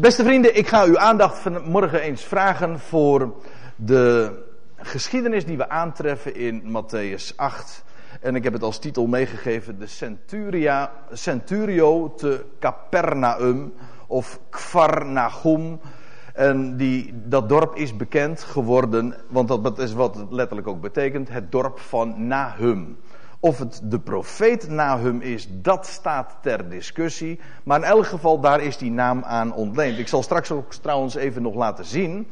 Beste vrienden, ik ga uw aandacht vanmorgen eens vragen voor de geschiedenis die we aantreffen in Matthäus 8. En ik heb het als titel meegegeven: de Centuria, Centurio te Capernaum of Kvarnachum. En die, dat dorp is bekend geworden, want dat is wat het letterlijk ook betekent: het dorp van Nahum. Of het de profeet Nahum is, dat staat ter discussie. Maar in elk geval, daar is die naam aan ontleend. Ik zal straks ook trouwens even nog laten zien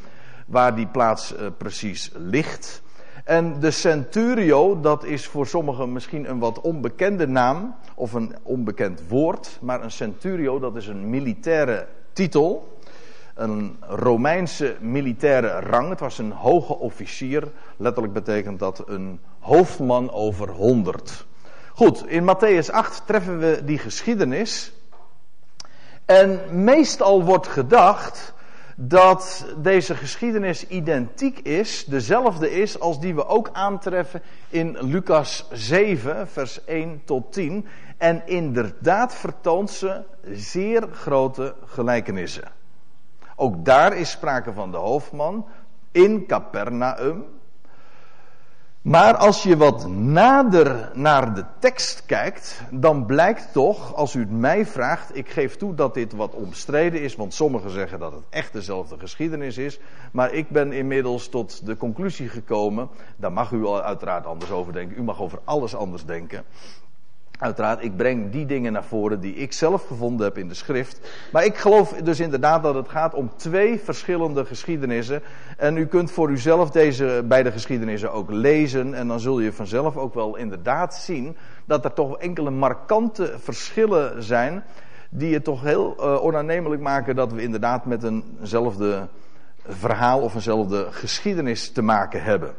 waar die plaats uh, precies ligt. En de centurio, dat is voor sommigen misschien een wat onbekende naam of een onbekend woord. Maar een centurio, dat is een militaire titel. Een Romeinse militaire rang. Het was een hoge officier. Letterlijk betekent dat een hoofdman over honderd. Goed, in Matthäus 8 treffen we die geschiedenis. En meestal wordt gedacht dat deze geschiedenis identiek is, dezelfde is als die we ook aantreffen in Lucas 7, vers 1 tot 10. En inderdaad vertoont ze zeer grote gelijkenissen. Ook daar is sprake van de hoofdman in Capernaum. Maar als je wat nader naar de tekst kijkt, dan blijkt toch, als u het mij vraagt, ik geef toe dat dit wat omstreden is, want sommigen zeggen dat het echt dezelfde geschiedenis is, maar ik ben inmiddels tot de conclusie gekomen, daar mag u uiteraard anders over denken, u mag over alles anders denken, Uiteraard, ik breng die dingen naar voren die ik zelf gevonden heb in de schrift. Maar ik geloof dus inderdaad dat het gaat om twee verschillende geschiedenissen. En u kunt voor uzelf deze beide geschiedenissen ook lezen. En dan zul je vanzelf ook wel inderdaad zien dat er toch enkele markante verschillen zijn. Die het toch heel uh, onaannemelijk maken dat we inderdaad met eenzelfde verhaal of eenzelfde geschiedenis te maken hebben.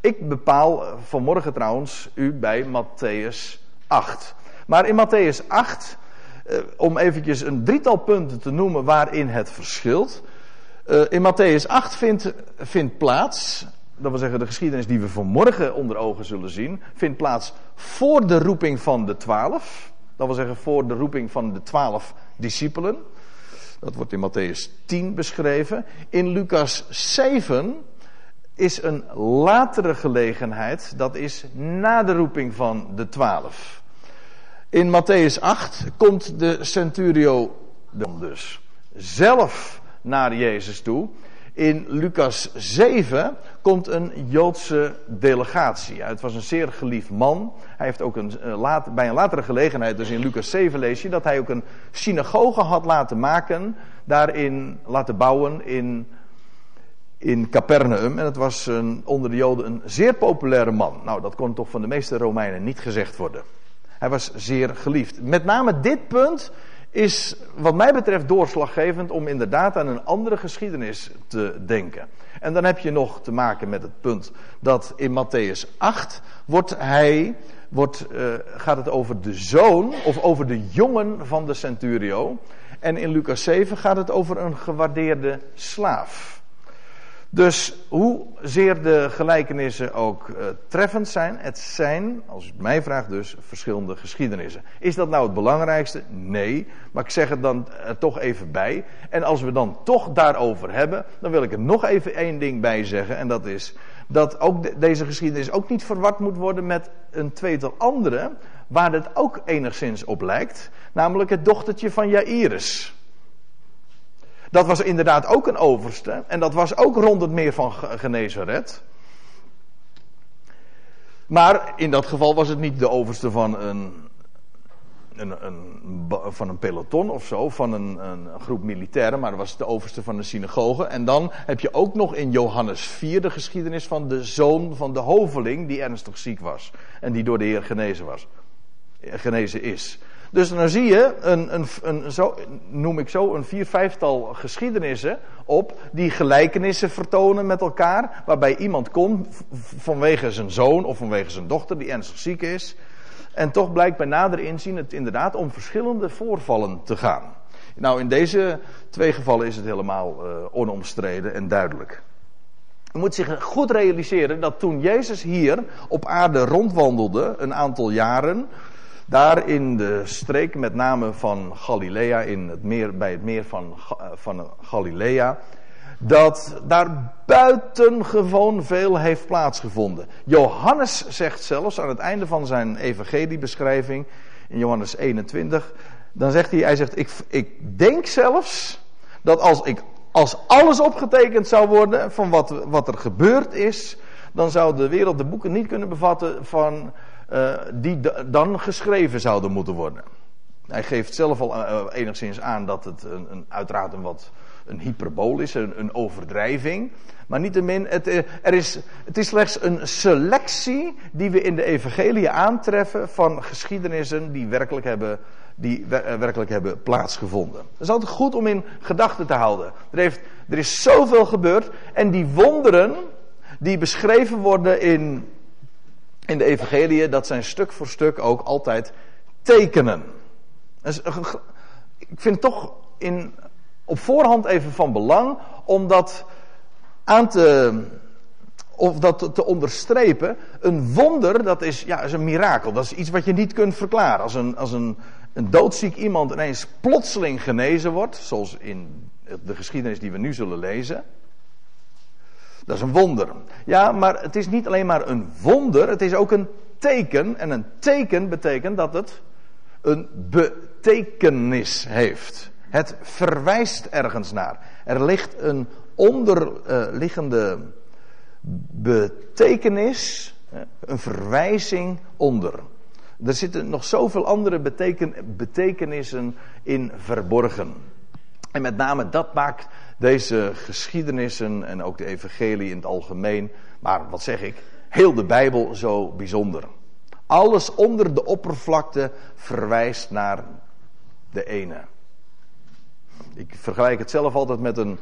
Ik bepaal vanmorgen trouwens u bij Matthäus 8. Maar in Matthäus 8, eh, om eventjes een drietal punten te noemen waarin het verschilt. Eh, in Matthäus 8 vindt, plaats, dat wil zeggen de geschiedenis die we vanmorgen onder ogen zullen zien, vindt plaats voor de roeping van de twaalf. Dat wil zeggen voor de roeping van de twaalf discipelen. Dat wordt in Matthäus 10 beschreven. In Lucas 7 is een latere gelegenheid, dat is na de roeping van de twaalf. In Matthäus 8 komt de centurio dus zelf naar Jezus toe. In Lucas 7 komt een Joodse delegatie. Het was een zeer geliefd man. Hij heeft ook een, eh, bij een latere gelegenheid, dus in Lucas 7 lees je, dat hij ook een synagoge had laten maken, daarin laten bouwen in, in Capernaum. En het was een, onder de Joden een zeer populaire man. Nou, dat kon toch van de meeste Romeinen niet gezegd worden. Hij was zeer geliefd. Met name dit punt is wat mij betreft doorslaggevend om inderdaad aan een andere geschiedenis te denken. En dan heb je nog te maken met het punt dat in Matthäus 8 wordt hij, wordt, uh, gaat het over de zoon of over de jongen van de centurio. En in Lucas 7 gaat het over een gewaardeerde slaaf. Dus hoezeer de gelijkenissen ook uh, treffend zijn, het zijn, als het mij vraagt dus, verschillende geschiedenissen. Is dat nou het belangrijkste? Nee, maar ik zeg het dan er toch even bij. En als we dan toch daarover hebben, dan wil ik er nog even één ding bij zeggen. En dat is dat ook de, deze geschiedenis ook niet verward moet worden met een tweetal andere, waar het ook enigszins op lijkt. Namelijk het dochtertje van Jairus. Dat was inderdaad ook een overste. En dat was ook rond het meer van Genezaret. Maar in dat geval was het niet de overste van een, een, een van een peloton of zo, van een, een, groep militairen, maar het was de overste van een synagoge. En dan heb je ook nog in Johannes 4 de geschiedenis van de zoon van de hoveling die ernstig ziek was. En die door de Heer genezen was. Genezen is. Dus dan zie je, een, een, een, zo, noem ik zo, een vier, vijftal geschiedenissen op die gelijkenissen vertonen met elkaar. Waarbij iemand komt vanwege zijn zoon of vanwege zijn dochter die ernstig ziek is. En toch blijkt bij nader inzien het inderdaad om verschillende voorvallen te gaan. Nou, in deze twee gevallen is het helemaal uh, onomstreden en duidelijk. Je moet zich goed realiseren dat toen Jezus hier op aarde rondwandelde, een aantal jaren, Daar in de streek, met name van Galilea, in het meer, bij het meer van, eh, van Galilea, dat daar buitengewoon veel heeft plaatsgevonden. Johannes zegt zelfs aan het einde van zijn evangeliebeschrijving, in Johannes 21, dan zegt hij, hij zegt, ik, ik denk zelfs dat als, ik, als alles opgetekend zou worden van wat, wat er gebeurd is, dan zou de wereld de boeken niet kunnen bevatten van, uh, die dan geschreven zouden moeten worden. Hij geeft zelf al uh, enigszins aan dat het een, een, uiteraard een wat een hyperbool is, een, overdrijving. Maar niettemin, het, eh, er is, het is slechts een selectie die we in de evangelie aantreffen van geschiedenissen die werkelijk hebben, die werkelijk hebben plaatsgevonden. Dat is altijd goed om in gedachten te houden. Er, heeft, er is zoveel gebeurd en die wonderen die beschreven worden in, in de evangelie, dat zijn stuk voor stuk ook altijd tekenen. Dus, ik vind het toch in, op voorhand even van belang om dat aan te, of dat te onderstrepen. Een wonder, dat is, ja, is een mirakel. Dat is iets wat je niet kunt verklaren. Als een, als een, een doodziek iemand ineens plotseling genezen wordt, zoals in de geschiedenis die we nu zullen lezen. Dat is een wonder. Ja, maar het is niet alleen maar een wonder, het is ook een teken. En een teken betekent dat het een betekenis heeft. Het verwijst ergens naar. Er ligt een onderliggende betekenis, een verwijzing onder. Er zitten nog zoveel andere beteken, betekenissen in verborgen. En met name dat maakt deze geschiedenissen en ook de evangelie in het algemeen, maar wat zeg ik, heel de Bijbel zo bijzonder. Alles onder de oppervlakte verwijst naar de ene. Ik vergelijk het zelf altijd met een,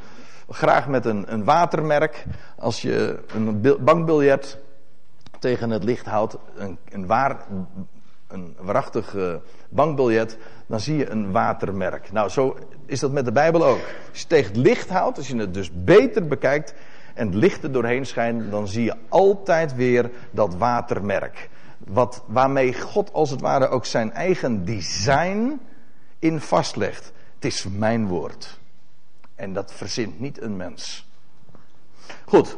graag met een, een watermerk. Als je een bankbiljet tegen het licht houdt, een, een, waar, een waarachtig bankbiljet, dan zie je een watermerk. Nou, zo is dat met de Bijbel ook. Als je tegen het licht houdt, als je het dus beter bekijkt en het licht er doorheen schijnt, dan zie je altijd weer dat watermerk. Wat, waarmee God als het ware ook zijn eigen design in vastlegt. Het is mijn woord. En dat verzint niet een mens. Goed.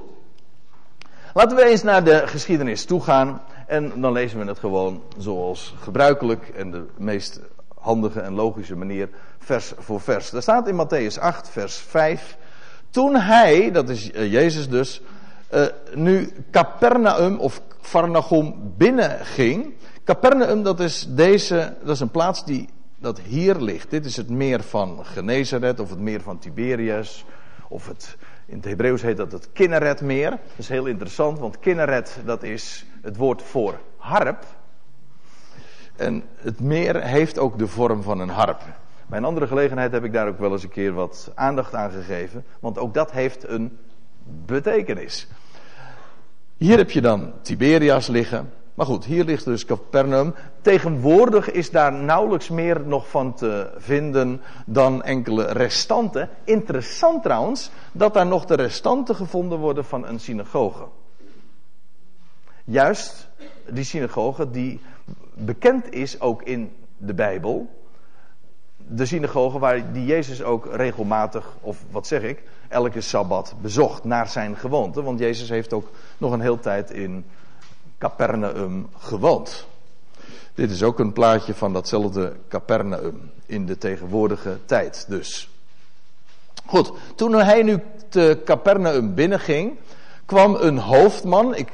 Laten we eens naar de geschiedenis toe gaan. En dan lezen we het gewoon zoals gebruikelijk en de meest handige en logische manier, vers voor vers. Daar staat in Matthäus 8, vers 5. Toen hij, dat is eh, Jezus dus, uh, nu Capernaum of Farnagum binnenging. Capernaum, dat is deze, dat is een plaats die dat hier ligt. Dit is het meer van Genezaret of het meer van Tiberias. Of het, in het Hebreeuws heet dat het Kinneretmeer. Dat is heel interessant, want Kinneret dat is het woord voor harp. En het meer heeft ook de vorm van een harp. Bij een andere gelegenheid heb ik daar ook wel eens een keer wat aandacht aan gegeven. Want ook dat heeft een betekenis. Hier heb je dan Tiberias liggen. Maar goed, hier ligt dus Capernaum. Tegenwoordig is daar nauwelijks meer nog van te vinden dan enkele restanten. Interessant trouwens dat daar nog de restanten gevonden worden van een synagoge. Juist die synagoge die bekend is ook in de Bijbel. De synagoge waar die Jezus ook regelmatig, of wat zeg ik, elke sabbat bezocht naar zijn gewoonte. Want Jezus heeft ook nog een hele tijd in Capernaum gewoond. Dit is ook een plaatje van datzelfde Capernaum in de tegenwoordige tijd dus. Goed, toen hij nu te Capernaum binnenging, kwam een hoofdman. Ik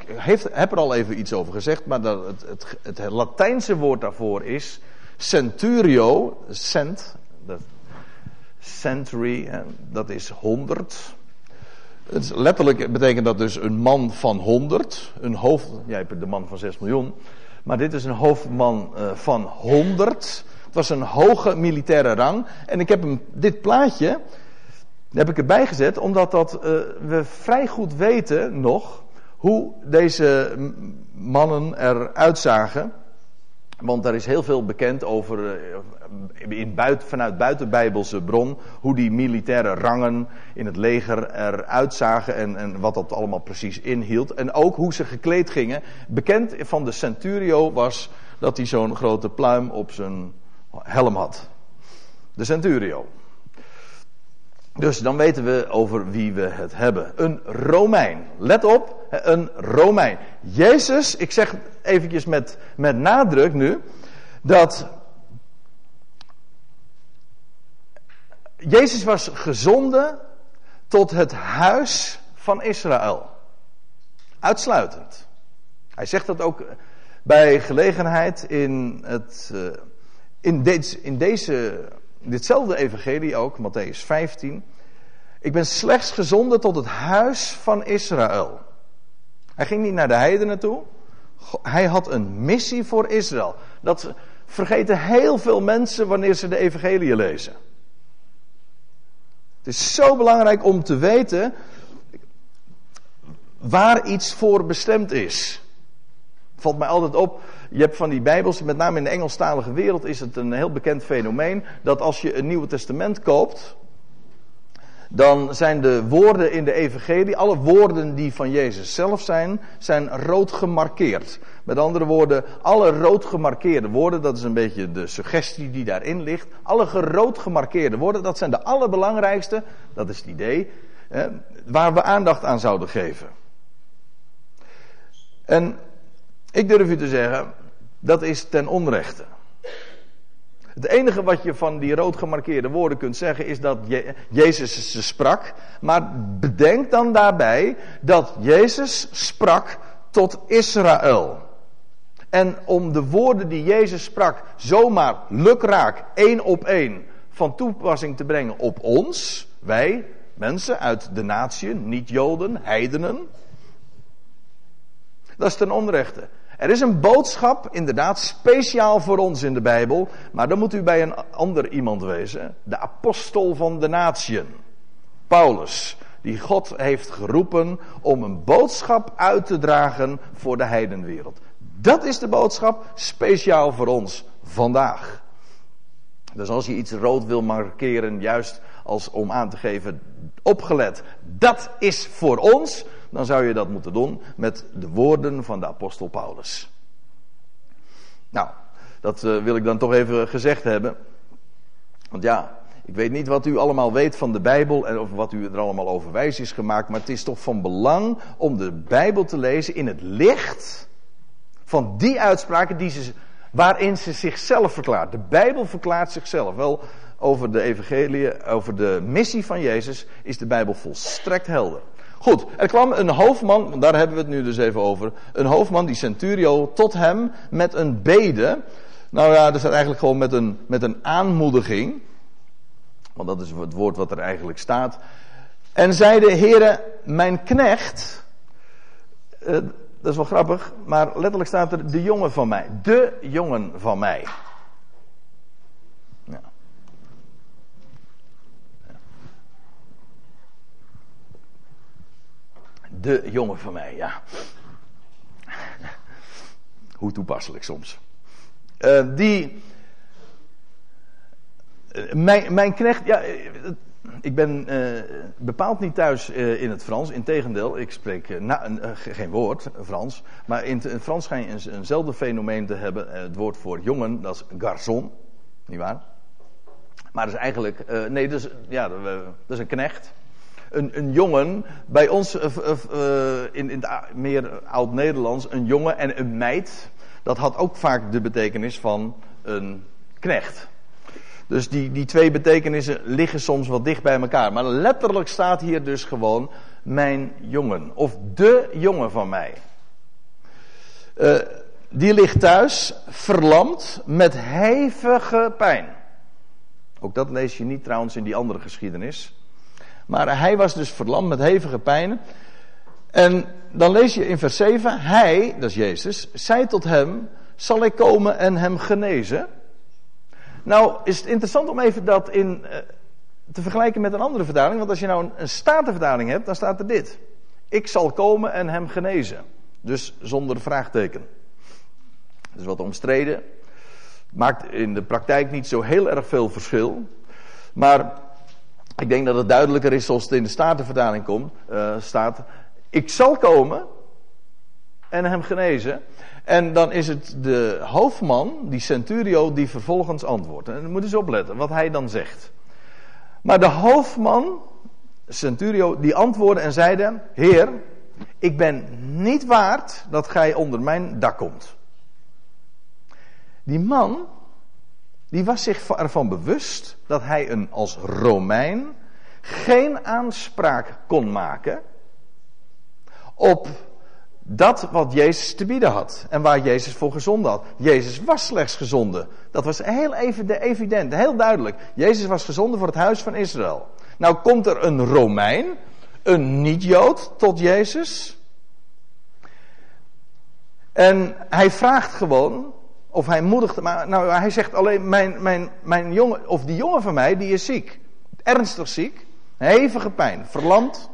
heb er al even iets over gezegd, maar het, het, het Latijnse woord daarvoor is centurio, cent, dat, century, dat is honderd. Letterlijk betekent dat dus een man van 100. Een hoofd, jij hebt de man van 6 miljoen. Maar dit is een hoofdman uh, van 100. Het was een hoge militaire rang. En ik heb hem, dit plaatje heb ik erbij gezet, omdat dat, uh, we vrij goed weten nog hoe deze mannen eruit zagen. Want daar is heel veel bekend over, eh, in buiten, vanuit buitenbijbelse bron, hoe die militaire rangen in het leger eruit zagen en, en wat dat allemaal precies inhield. En ook hoe ze gekleed gingen. Bekend van de centurio was dat hij zo'n grote pluim op zijn helm had. De centurio. Dus dan weten we over wie we het hebben. Een Romein. Let op, een Romein. Jezus, ik zeg eventjes met, met nadruk nu, dat Jezus was gezonden tot het huis van Israël. Uitsluitend. Hij zegt dat ook bij gelegenheid in, het, eh, in, deze, in deze, ditzelfde evangelie ook, Matthäus 15. Ik ben slechts gezonden tot het huis van Israël. Hij ging niet naar de heidenen toe. Hij had een missie voor Israël. Dat vergeten heel veel mensen wanneer ze de evangelie lezen. Het is zo belangrijk om te weten waar iets voor bestemd is. Valt mij altijd op, je hebt van die Bijbels, met name in de Engelstalige wereld is het een heel bekend fenomeen, dat als je een Nieuwe Testament koopt, dan zijn de woorden in de Evangelie, alle woorden die van Jezus zelf zijn, zijn rood gemarkeerd. Met andere woorden, alle rood gemarkeerde woorden, dat is een beetje de suggestie die daarin ligt. Alle rood gemarkeerde woorden, dat zijn de allerbelangrijkste, dat is het idee, waar we aandacht aan zouden geven. En ik durf u te zeggen, dat is ten onrechte. Het enige wat je van die rood gemarkeerde woorden kunt zeggen is dat Jezus ze sprak. Maar bedenk dan daarbij dat Jezus sprak tot Israël. En om de woorden die Jezus sprak zomaar lukraak, één op één, van toepassing te brengen op ons, wij, mensen uit de natie, niet-Joden, heidenen, dat is ten onrechte. Er is een boodschap, inderdaad, speciaal voor ons in de Bijbel, maar dan moet u bij een ander iemand wezen. De apostel van de natieën, Paulus, die God heeft geroepen om een boodschap uit te dragen voor de heidenwereld. Dat is de boodschap speciaal voor ons vandaag. Dus als je iets rood wil markeren, juist als om aan te geven, opgelet, dat is voor ons, dan zou je dat moeten doen met de woorden van de apostel Paulus. Nou, dat uh, wil ik dan toch even gezegd hebben. Want ja, ik weet niet wat u allemaal weet van de Bijbel en of wat u er allemaal over wijs is gemaakt, maar het is toch van belang om de Bijbel te lezen in het licht van die uitspraken die ze, waarin ze zichzelf verklaart. De Bijbel verklaart zichzelf. Wel, over de evangelie, over de missie van Jezus is de Bijbel volstrekt helder. Goed, er kwam een hoofdman, daar hebben we het nu dus even over. Een hoofdman, die centurio, tot hem met een bede. Nou ja, dat staat eigenlijk gewoon met een, met een aanmoediging. Want dat is het woord wat er eigenlijk staat. En zeide, heren, mijn knecht. Uh, dat is wel grappig, maar letterlijk staat er de jongen van mij. De jongen van mij. De jongen van mij, ja. Hoe toepasselijk soms. Uh, die. Uh, mijn, mijn knecht, ja. Ik ben bepaald niet thuis in het Frans. Integendeel, ik spreek na, geen woord Frans. Maar in het Frans schijn je een, eenzelfde fenomeen te hebben. het woord voor jongen, dat is garçon. Niet waar? Maar dat is eigenlijk. nee, dus, ja, dat is een knecht een, een jongen, bij ons uh, uh, in, in het meer oud-Nederlands, een jongen en een meid, dat had ook vaak de betekenis van een knecht. Dus die, die twee betekenissen liggen soms wat dicht bij elkaar. Maar letterlijk staat hier dus gewoon mijn jongen. Of de jongen van mij. Die ligt thuis, verlamd, met hevige pijn. Ook dat lees je niet trouwens in die andere geschiedenis. Maar hij was dus verlamd met hevige pijnen. En dan lees je in vers 7, hij, dat is Jezus, zei tot hem, zal ik komen en hem genezen? Nou, is het interessant om even dat in, uh, te vergelijken met een andere vertaling. Want als je nou een, een hebt, dan staat er dit. Ik zal komen en hem genezen. Dus zonder vraagteken. Dat is wat omstreden. Maakt in de praktijk niet zo heel erg veel verschil. Maar ik denk dat het duidelijker is zoals het in de Statenvertaling komt, uh, staat. Ik zal komen en hem genezen. En dan is het de hoofdman, die centurio, die vervolgens antwoordt. En dan moeten ze opletten wat hij dan zegt. Maar de hoofdman, centurio, die antwoordde en zeide: Heer, ik ben niet waard dat gij onder mijn dak komt. Die man, die was zich ervan bewust dat hij een als Romein geen aanspraak kon maken op dat wat Jezus te bieden had en waar Jezus voor gezonden had. Jezus was slechts gezonden. Dat was heel evident, heel duidelijk. Jezus was gezonden voor het huis van Israël. Nou komt er een Romein, een niet-Jood, tot Jezus. En hij vraagt gewoon, of hij moedigt, maar nou, hij zegt alleen, mijn, mijn, mijn jongen, of die jongen van mij, die is ziek. Ernstig ziek, hevige pijn, verlamd.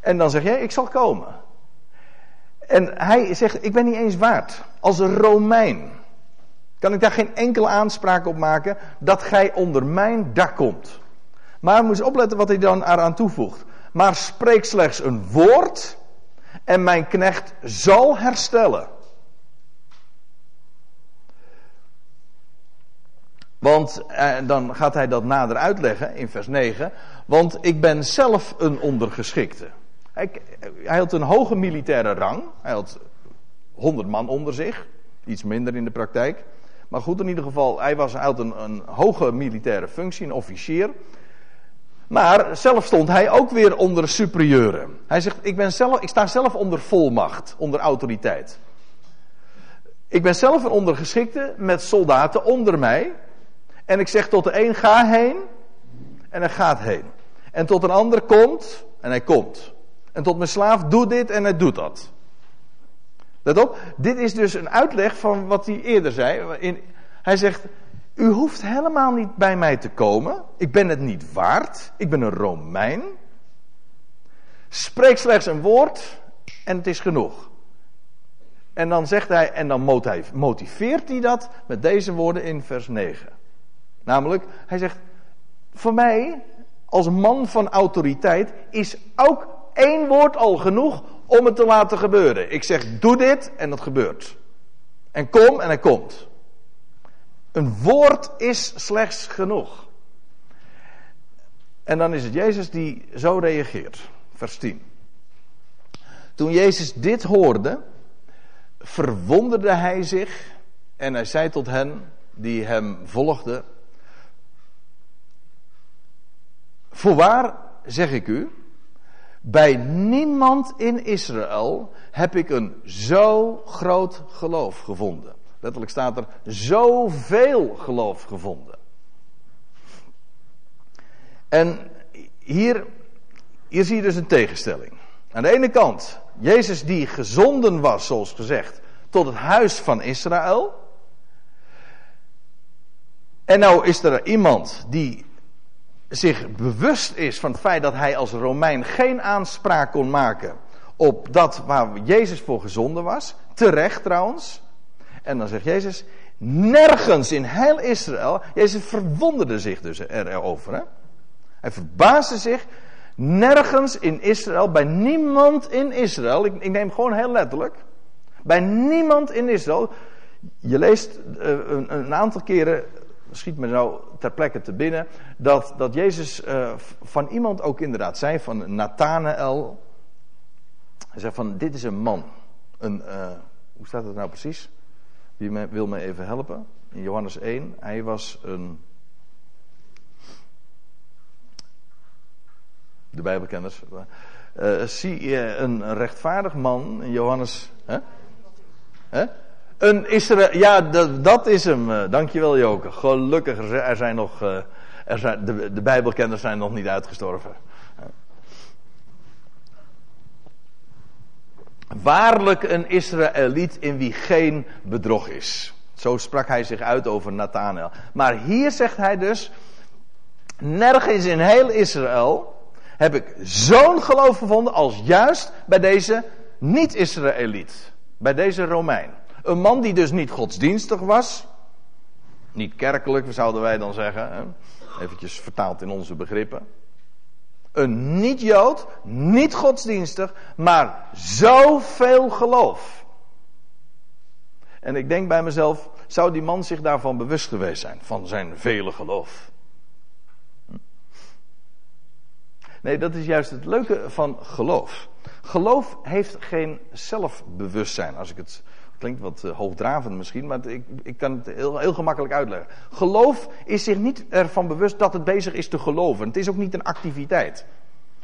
En dan zeg jij, ik zal komen. En hij zegt, ik ben niet eens waard. Als een Romein kan ik daar geen enkele aanspraak op maken dat gij onder mijn dak komt. Maar moet opletten wat hij dan eraan toevoegt. Maar spreek slechts een woord en mijn knecht zal herstellen. Want eh, dan gaat hij dat nader uitleggen in vers 9. Want ik ben zelf een ondergeschikte. Hij, hij had een hoge militaire rang. Hij had 100 man onder zich. Iets minder in de praktijk. Maar goed, in ieder geval, hij, was, had een, een hoge militaire functie, een officier. Maar zelf stond hij ook weer onder superieuren. Hij zegt: ik, ben zelf, ik sta zelf onder volmacht, onder autoriteit. Ik ben zelf een ondergeschikte met soldaten onder mij. En ik zeg tot de een: ga heen. En hij gaat heen. En tot een ander komt. En hij komt. En tot mijn slaaf: doe dit en hij doet dat. Let op, dit is dus een uitleg van wat hij eerder zei. In, hij zegt: U hoeft helemaal niet bij mij te komen. Ik ben het niet waard. Ik ben een Romein. Spreek slechts een woord en het is genoeg. En dan zegt hij, en dan motiveert hij dat met deze woorden in vers 9. Namelijk, hij zegt: Voor mij, als man van autoriteit, is ook één woord al genoeg om het te laten gebeuren. Ik zeg, doe dit en dat gebeurt. En kom en hij komt. Een woord is slechts genoeg. En dan is het Jezus die zo reageert. Vers 10. Toen Jezus dit hoorde, verwonderde hij zich en hij zei tot hen die hem volgden: Voorwaar zeg ik u, bij niemand in Israël heb ik een zo groot geloof gevonden. Letterlijk staat er zoveel geloof gevonden. En hier, hier zie je dus een tegenstelling. Aan de ene kant, Jezus die gezonden was, zoals gezegd, tot het huis van Israël. En nou is er iemand die zich bewust is van het feit dat hij als Romein geen aanspraak kon maken op dat waar Jezus voor gezonden was. Terecht trouwens. En dan zegt Jezus, nergens in heel Israël, Jezus verwonderde zich dus erover. Hè? Hij verbaasde zich, nergens in Israël, bij niemand in Israël, ik, ik neem gewoon heel letterlijk, bij niemand in Israël, je leest uh, een, een, aantal keren schiet me nou ter plekke te binnen, dat, dat Jezus uh, van iemand ook inderdaad zei, van Nathanael. Hij zei van, dit is een man. Een, uh, hoe staat het nou precies? Wie me, wil me even helpen? In Johannes 1, hij was een... De Bijbelkenners. Uh, zie je een rechtvaardig man in Johannes... Hè? Een Israël, ja, dat, is hem. Uh, dankjewel Joke. Gelukkig, er zijn nog, uh, er zijn, de, de Bijbelkenners zijn nog niet uitgestorven. Waarlijk een Israëliet in wie geen bedrog is. Zo sprak hij zich uit over Nathanael. Maar hier zegt hij dus, nergens in heel Israël heb ik zo'n geloof gevonden als juist bij deze niet-Israëliet. Bij deze Romein. Een man die dus niet godsdienstig was. Niet kerkelijk, zouden wij dan zeggen. Hè? Eventjes vertaald in onze begrippen. Een niet-Jood, niet godsdienstig, maar zoveel geloof. En ik denk bij mezelf, zou die man zich daarvan bewust geweest zijn, van zijn vele geloof? Nee, dat is juist het leuke van geloof. Geloof heeft geen zelfbewustzijn, als ik het klinkt wat uh, hoogdravend misschien, maar ik, ik kan het heel, heel gemakkelijk uitleggen. Geloof is zich niet ervan bewust dat het bezig is te geloven. Het is ook niet een activiteit.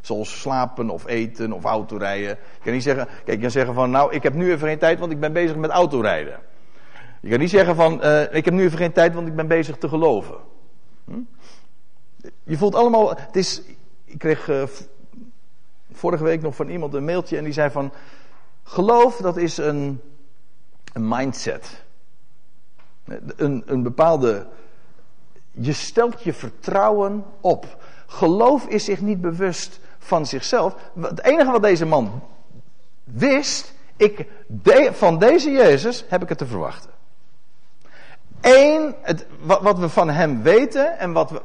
Zoals slapen of eten of autorijden. Je kan niet zeggen, kijk, je kan zeggen van, nou, ik heb nu even geen tijd, want ik ben bezig met autorijden. Je kan niet zeggen van, uh, ik heb nu even geen tijd, want ik ben bezig te geloven. Hm? Je voelt allemaal, het is, ik kreeg uh, vorige week nog van iemand een mailtje en die zei van, geloof dat is een, een mindset. Een, een bepaalde, je stelt je vertrouwen op. Geloof is zich niet bewust van zichzelf. Het enige wat deze man wist, ik, van deze Jezus heb ik het te verwachten. Eén, het, wat, we van hem weten en wat,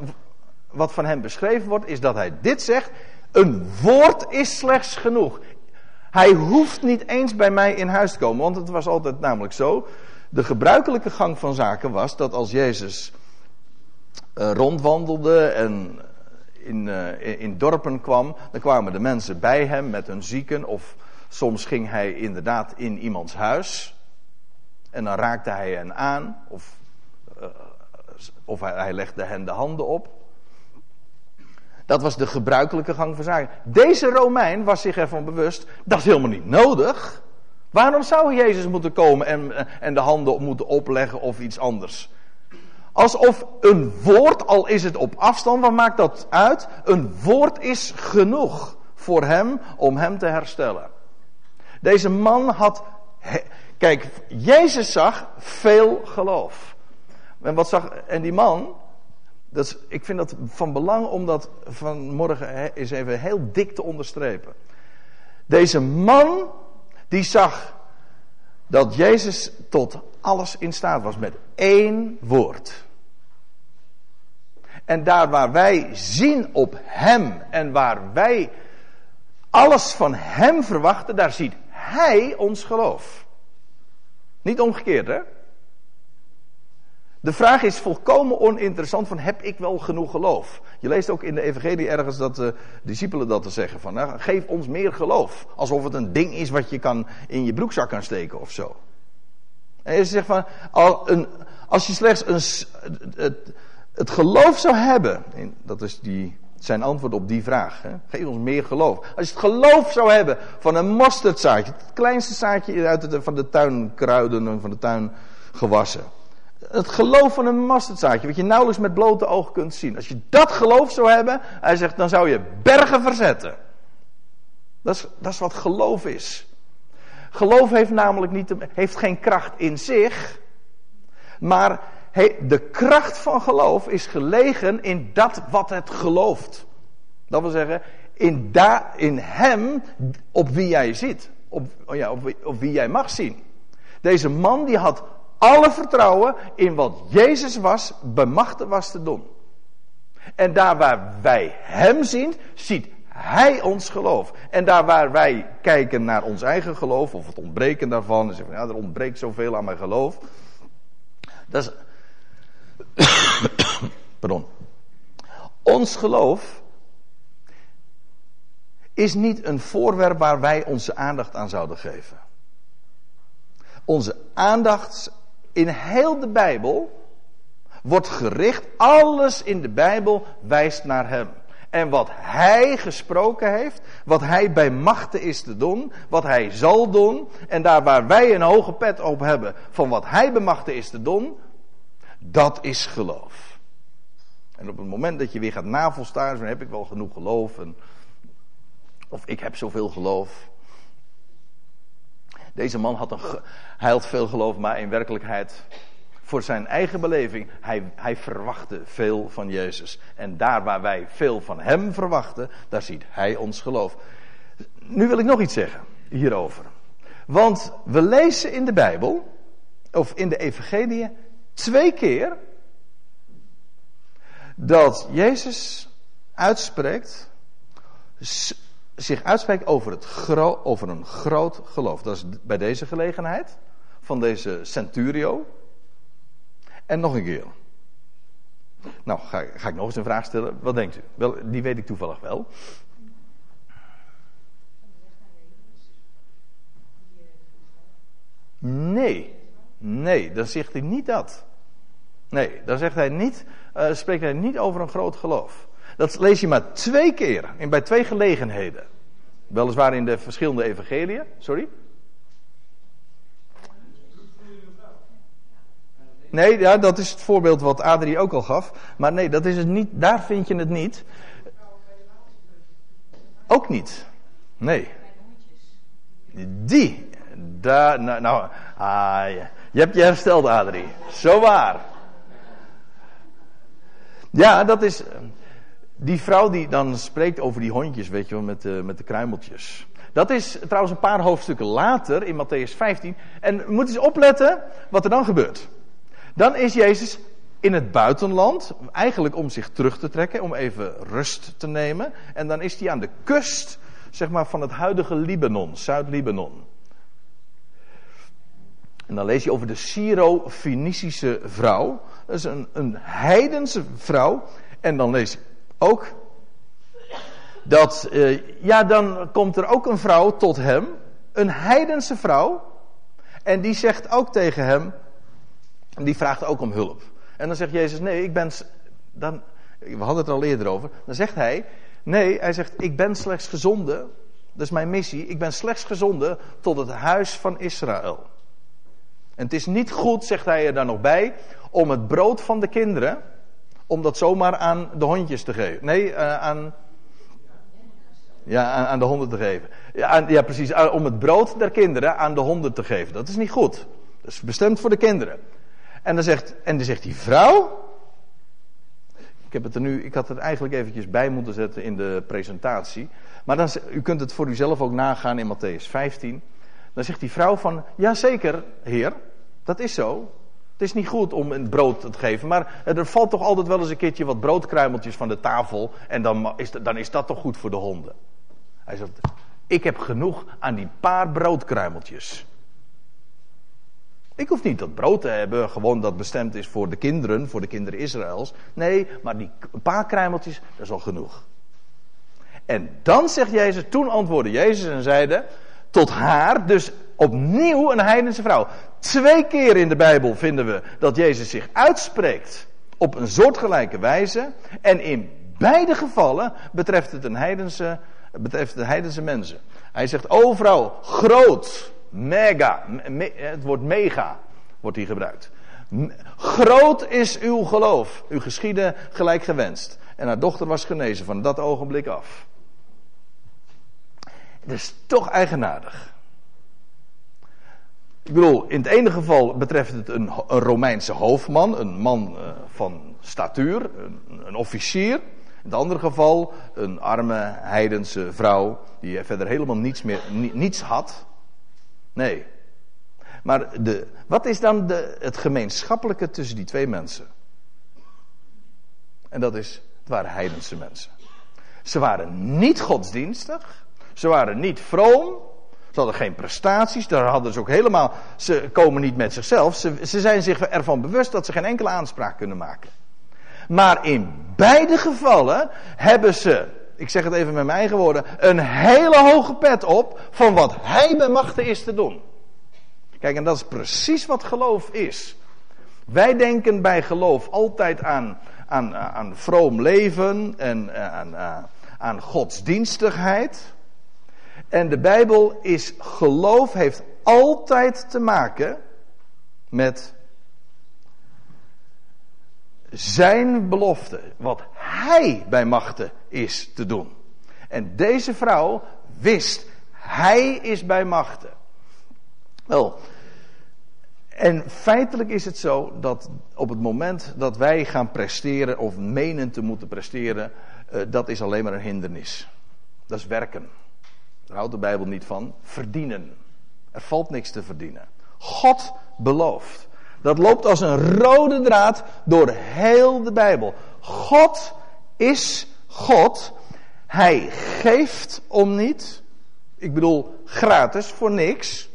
wat van hem beschreven wordt, is dat hij dit zegt. Een woord is slechts genoeg. Hij hoeft niet eens bij mij in huis te komen, want het was altijd namelijk zo. De gebruikelijke gang van zaken was dat als Jezus uh, rondwandelde en in, uh, in dorpen kwam, dan kwamen de mensen bij hem met hun zieken, of soms ging hij inderdaad in iemands huis. En dan raakte hij hen aan, of of hij, legde hen de handen op. Dat was de gebruikelijke gang van zaken. Deze Romein was zich ervan bewust, dat is helemaal niet nodig. Waarom zou Jezus moeten komen en, en de handen moeten opleggen of iets anders? Alsof een woord, al is het op afstand, wat maakt dat uit? Een woord is genoeg voor hem om hem te herstellen. Deze man had, kijk, Jezus zag veel geloof. En wat zag, en die man, ik vind dat van belang om dat vanmorgen eens even heel dik te onderstrepen. Deze man, die zag dat Jezus tot alles in staat was met één woord. En daar waar wij zien op Hem en waar wij alles van Hem verwachten, daar ziet Hij ons geloof. Niet omgekeerd, hè? De vraag is volkomen oninteressant van heb ik wel genoeg geloof? Je leest ook in de evangelie ergens dat de discipelen dat te zeggen van nou, geef ons meer geloof. Alsof het een ding is wat je kan in je broekzak kan steken of zo. En je zegt van als je slechts een, het, het geloof zou hebben, dat is die, zijn antwoord op die vraag. Hè? Geef ons meer geloof. Als je het geloof zou hebben van een mosterdzaadje, het kleinste zaadje uit van de tuinkruiden en van de tuingewassen het geloof van een masterdzaadje, wat je nauwelijks met blote ogen kunt zien. Als je dat geloof zou hebben, hij zegt, dan zou je bergen verzetten. Dat is, dat is wat geloof is. Geloof heeft namelijk niet, heeft geen kracht in zich, maar de kracht van geloof is gelegen in dat wat het gelooft. Dat wil zeggen, in, da, in hem op wie jij zit, op, ja, op, op wie jij mag zien. Deze man die had alle vertrouwen in wat Jezus was, bemachtigd was te doen. En daar waar wij Hem zien, ziet Hij ons geloof. En daar waar wij kijken naar ons eigen geloof, of het ontbreken daarvan, en zeggen ja, er ontbreekt zoveel aan mijn geloof. Dat is. Pardon. Ons geloof is niet een voorwerp waar wij onze aandacht aan zouden geven. Onze aandacht in heel de Bijbel wordt gericht, alles in de Bijbel wijst naar Hem. En wat Hij gesproken heeft, wat Hij bij machten is te doen, wat Hij zal doen, en daar waar wij een hoge pet op hebben van wat Hij bemachten is te doen, dat is geloof. En op het moment dat je weer gaat navelstaren, dan heb ik wel genoeg geloof, en, of ik heb zoveel geloof. Deze man had, een, hij had veel geloof, maar in werkelijkheid voor zijn eigen beleving, hij, hij verwachtte veel van Jezus. En daar waar wij veel van hem verwachten, daar ziet hij ons geloof. Nu wil ik nog iets zeggen hierover. Want we lezen in de Bijbel, of in de Evangelie, twee keer dat Jezus uitspreekt zich uitspreekt over, het over een groot geloof. Dat is bij deze gelegenheid van deze centurio. En nog een keer. Nou, ga, ga ik nog eens een vraag stellen. Wat denkt u? Wel, die weet ik toevallig wel. Nee, nee, dan zegt hij niet dat. Nee, dan zegt hij niet, uh, spreekt hij niet over een groot geloof. Dat lees je maar twee keer, in, bij twee gelegenheden. Weliswaar in de verschillende evangeliën. Sorry? Nee, ja, dat is het voorbeeld wat Adrie ook al gaf. Maar nee, dat is het niet, daar vind je het niet. Ook niet. Nee. Die. Daar, nou, nou ah, je hebt je hersteld, Adrie. Zo waar. Ja, dat is. Die vrouw die dan spreekt over die hondjes, weet je wel, met de, met de kruimeltjes. Dat is trouwens een paar hoofdstukken later in Matthäus 15. En moet eens opletten wat er dan gebeurt. Dan is Jezus in het buitenland, eigenlijk om zich terug te trekken, om even rust te nemen. En dan is hij aan de kust, zeg maar, van het huidige Libanon, Zuid-Libanon. En dan lees je over de Syro-Fenicische vrouw. Dat is een, een heidense vrouw. En dan lees je ook dat, uh, ja, dan komt er ook een vrouw tot hem, een heidense vrouw. En die zegt ook tegen hem, die vraagt ook om hulp. En dan zegt Jezus, nee, ik ben, dan, we hadden het er al eerder over. Dan zegt hij, nee, hij zegt, ik ben slechts gezonden, dat is mijn missie, ik ben slechts gezonden tot het huis van Israël. En het is niet goed, zegt hij er dan nog bij, om het brood van de kinderen, om dat zomaar aan de hondjes te geven. Nee, uh, aan. Ja, aan, aan, de honden te geven. Ja, ja, precies. Om het brood der kinderen aan de honden te geven. Dat is niet goed. Dat is bestemd voor de kinderen. En dan zegt, en dan zegt die vrouw. Ik, heb het er nu, ik had het eigenlijk eventjes bij moeten zetten in de presentatie. Maar dan, u kunt het voor uzelf ook nagaan in Matthäus 15. Dan zegt die vrouw van, ja zeker, heer, dat is zo. Het is niet goed om een brood te geven, maar er valt toch altijd wel eens een keertje wat broodkruimeltjes van de tafel en dan is, dan is dat toch goed voor de honden. Hij zegt, ik heb genoeg aan die paar broodkruimeltjes. Ik hoef niet dat brood te hebben, gewoon dat bestemd is voor de kinderen, voor de kinderen Israëls. Nee, maar die paar kruimeltjes, dat is al genoeg. En dan zegt Jezus, toen antwoordde Jezus en zeide tot haar, dus opnieuw een heidense vrouw. Twee keer in de Bijbel vinden we dat Jezus zich uitspreekt op een soortgelijke wijze. En in beide gevallen betreft het een heidense, betreft heidense mensen. Hij zegt, o vrouw, groot, mega, het woord mega wordt hier gebruikt. Groot is uw geloof, uw geschieden gelijk gewenst. En haar dochter was genezen van dat ogenblik af. Het is toch eigenaardig. Ik bedoel, in het ene geval betreft het een, Romeinse hoofdman, een man uh, van statuur, een, een, officier. In het andere geval een arme heidense vrouw die verder helemaal niets, meer, niets had. Nee. Maar de, wat is dan de, het gemeenschappelijke tussen die twee mensen? En dat is, het waren heidense mensen. Ze waren niet godsdienstig. Ze waren niet vroom. Ze hadden geen prestaties. Daar hadden ze ook helemaal. Ze komen niet met zichzelf. Ze, ze zijn zich ervan bewust dat ze geen enkele aanspraak kunnen maken. Maar in beide gevallen hebben ze, ik zeg het even met mijn eigen woorden, een hele hoge pet op van wat hij bij machten is te doen. Kijk, en dat is precies wat geloof is. Wij denken bij geloof altijd aan, aan, aan vroom leven en aan, aan godsdienstigheid. En de Bijbel is geloof, heeft altijd te maken met zijn belofte. Wat hij bij machten is te doen. En deze vrouw wist, hij is bij machten. Wel, en feitelijk is het zo dat op het moment dat wij gaan presteren of menen te moeten presteren, uh, dat is alleen maar een hindernis. Dat is werken. Daar houdt de Bijbel niet van. Verdienen. Er valt niks te verdienen. God belooft. Dat loopt als een rode draad door heel de Bijbel. God is God. Hij geeft om niet. Ik bedoel, gratis, voor niks.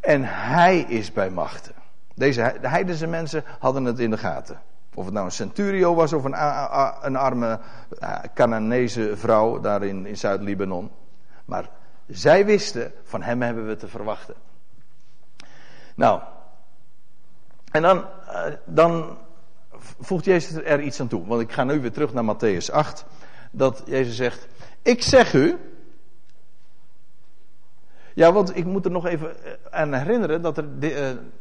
En hij is bij machten. Deze de heidense mensen hadden het in de gaten. Of het nou een centurio was of een, een arme Cananese vrouw daar in, in Zuid-Libanon. Maar zij wisten, van hem hebben we te verwachten. Nou, en dan, eh, dan voegt Jezus er iets aan toe. Want ik ga nu weer terug naar Matthäus 8. Dat Jezus zegt, ik zeg u, ja, want ik moet er nog even eh, aan herinneren dat, er, uh,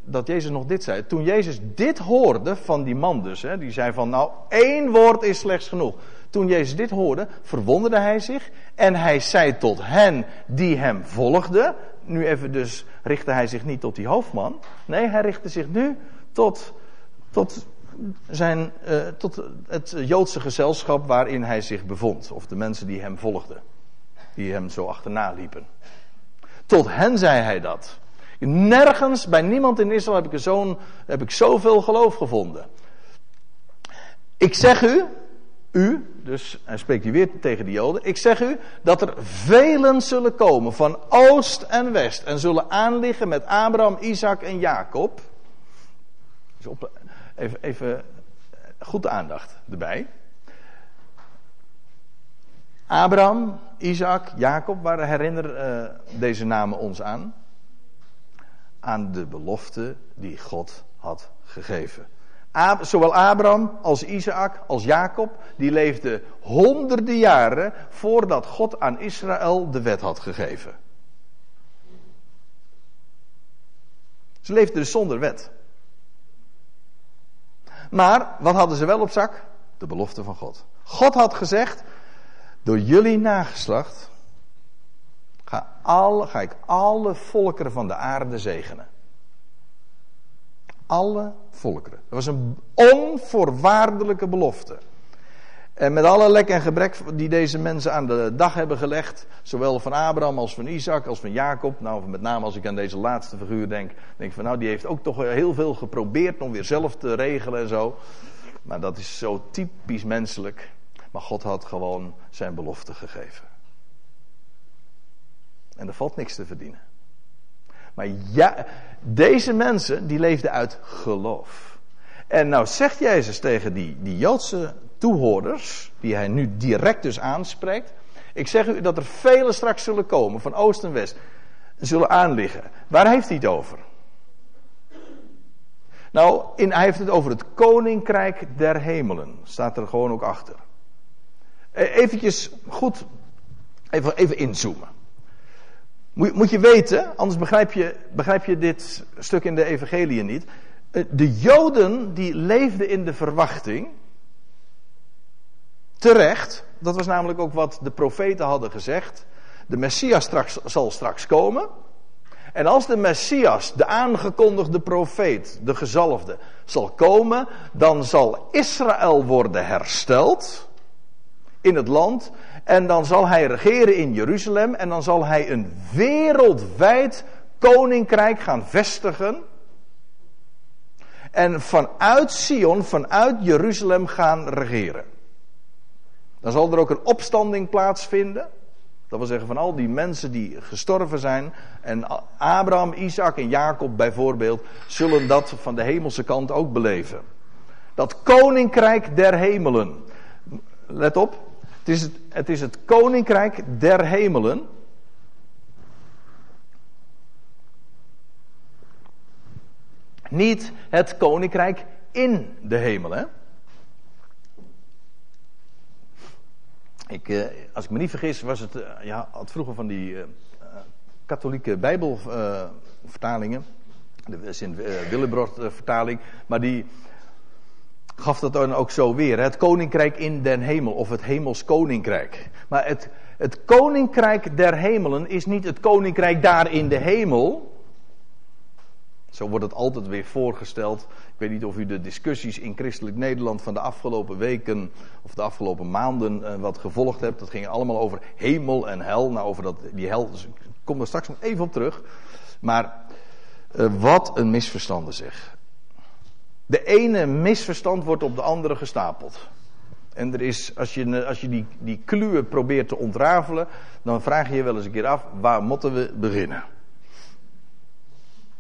dat Jezus nog dit zei. Toen Jezus dit hoorde van die man dus, hè, die zei van nou één woord is slechts genoeg. Toen Jezus dit hoorde, verwonderde hij zich en hij zei tot hen die hem volgden. Nu even dus richtte hij zich niet tot die hoofdman. Nee, hij richtte zich nu tot, tot, zijn, uh, tot het Joodse gezelschap waarin hij zich bevond. Of de mensen die hem volgden. Die hem zo achterna liepen. Tot hen zei hij dat. Nergens, bij niemand in Israël heb ik, zo'n, heb ik zoveel geloof gevonden. Ik zeg u, u, dus hij spreekt hier weer tegen de Joden. Ik zeg u dat er velen zullen komen van oost en west en zullen aanliggen met Abraham, Isaac en Jacob. Dus op, even, even goed de aandacht erbij. Abraham, Isaac, Jacob, waar herinner uh, deze namen ons aan? Aan de belofte die God had gegeven. Zowel Abraham als Isaac als Jacob, die leefden honderden jaren voordat God aan Israël de wet had gegeven. Ze leefden dus zonder wet. Maar wat hadden ze wel op zak? De belofte van God. God had gezegd: door jullie nageslacht ga, ga ik alle volkeren van de aarde zegenen. Alle volkeren. Dat was een onvoorwaardelijke belofte. En met alle lek en gebrek die deze mensen aan de dag hebben gelegd, zowel van Abraham als van Isaac als van Jacob, nou met name als ik aan deze laatste figuur denk, denk ik van nou die heeft ook toch heel veel geprobeerd om weer zelf te regelen en zo. Maar dat is zo typisch menselijk. Maar God had gewoon zijn belofte gegeven. En er valt niks te verdienen. Maar ja, deze mensen die leefden uit geloof. En nou zegt Jezus tegen die, die Joodse toehoorders, die hij nu direct dus aanspreekt. Ik zeg u dat er velen straks zullen komen, van oost en west, zullen aanliggen. Waar heeft hij het over? Nou, in, hij heeft het over het koninkrijk der hemelen. Staat er gewoon ook achter. Eh, eventjes goed, even, even inzoomen. Moet, moet je weten, anders begrijp je, begrijp je dit stuk in de evangelie niet. Eh, de Joden die leefden in de verwachting, terecht, dat was namelijk ook wat de profeten hadden gezegd. De Messias straks, zal straks komen. En als de Messias, de aangekondigde profeet, de gezalfde, zal komen, dan zal Israël worden hersteld in het land. En dan zal hij regeren in Jeruzalem. En dan zal hij een wereldwijd koninkrijk gaan vestigen. En vanuit Sion, vanuit Jeruzalem gaan regeren. Dan zal er ook een opstanding plaatsvinden. Dat wil zeggen van al die mensen die gestorven zijn. En Abraham, Isaac en Jacob bijvoorbeeld. Zullen dat van de hemelse kant ook beleven. Dat koninkrijk der hemelen. Let op. Het is het, het is het koninkrijk der hemelen. Niet het koninkrijk in de hemel. Hè? Ik, eh, als ik me niet vergis, was het. Uh, ja, had vroeger van die uh, katholieke Bijbelvertalingen. de Sint-Willebrord-vertaling. maar die gaf dat dan ook zo weer. Het koninkrijk in den hemel of het hemels koninkrijk. Maar het, het koninkrijk der hemelen is niet het koninkrijk daar in de hemel. Zo wordt het altijd weer voorgesteld. Ik weet niet of u de discussies in christelijk Nederland van de afgelopen weken of de afgelopen maanden eh, wat gevolgd hebt. Dat ging allemaal over hemel en hel. Nou, over dat, die hel, dus ik kom er straks nog even op terug. Maar uh, wat een misverstanden zeg. De ene misverstand wordt op de andere gestapeld. En er is, als je, als je die, die kluwen probeert te ontrafelen, dan vraag je je wel eens een keer af, waar moeten we beginnen?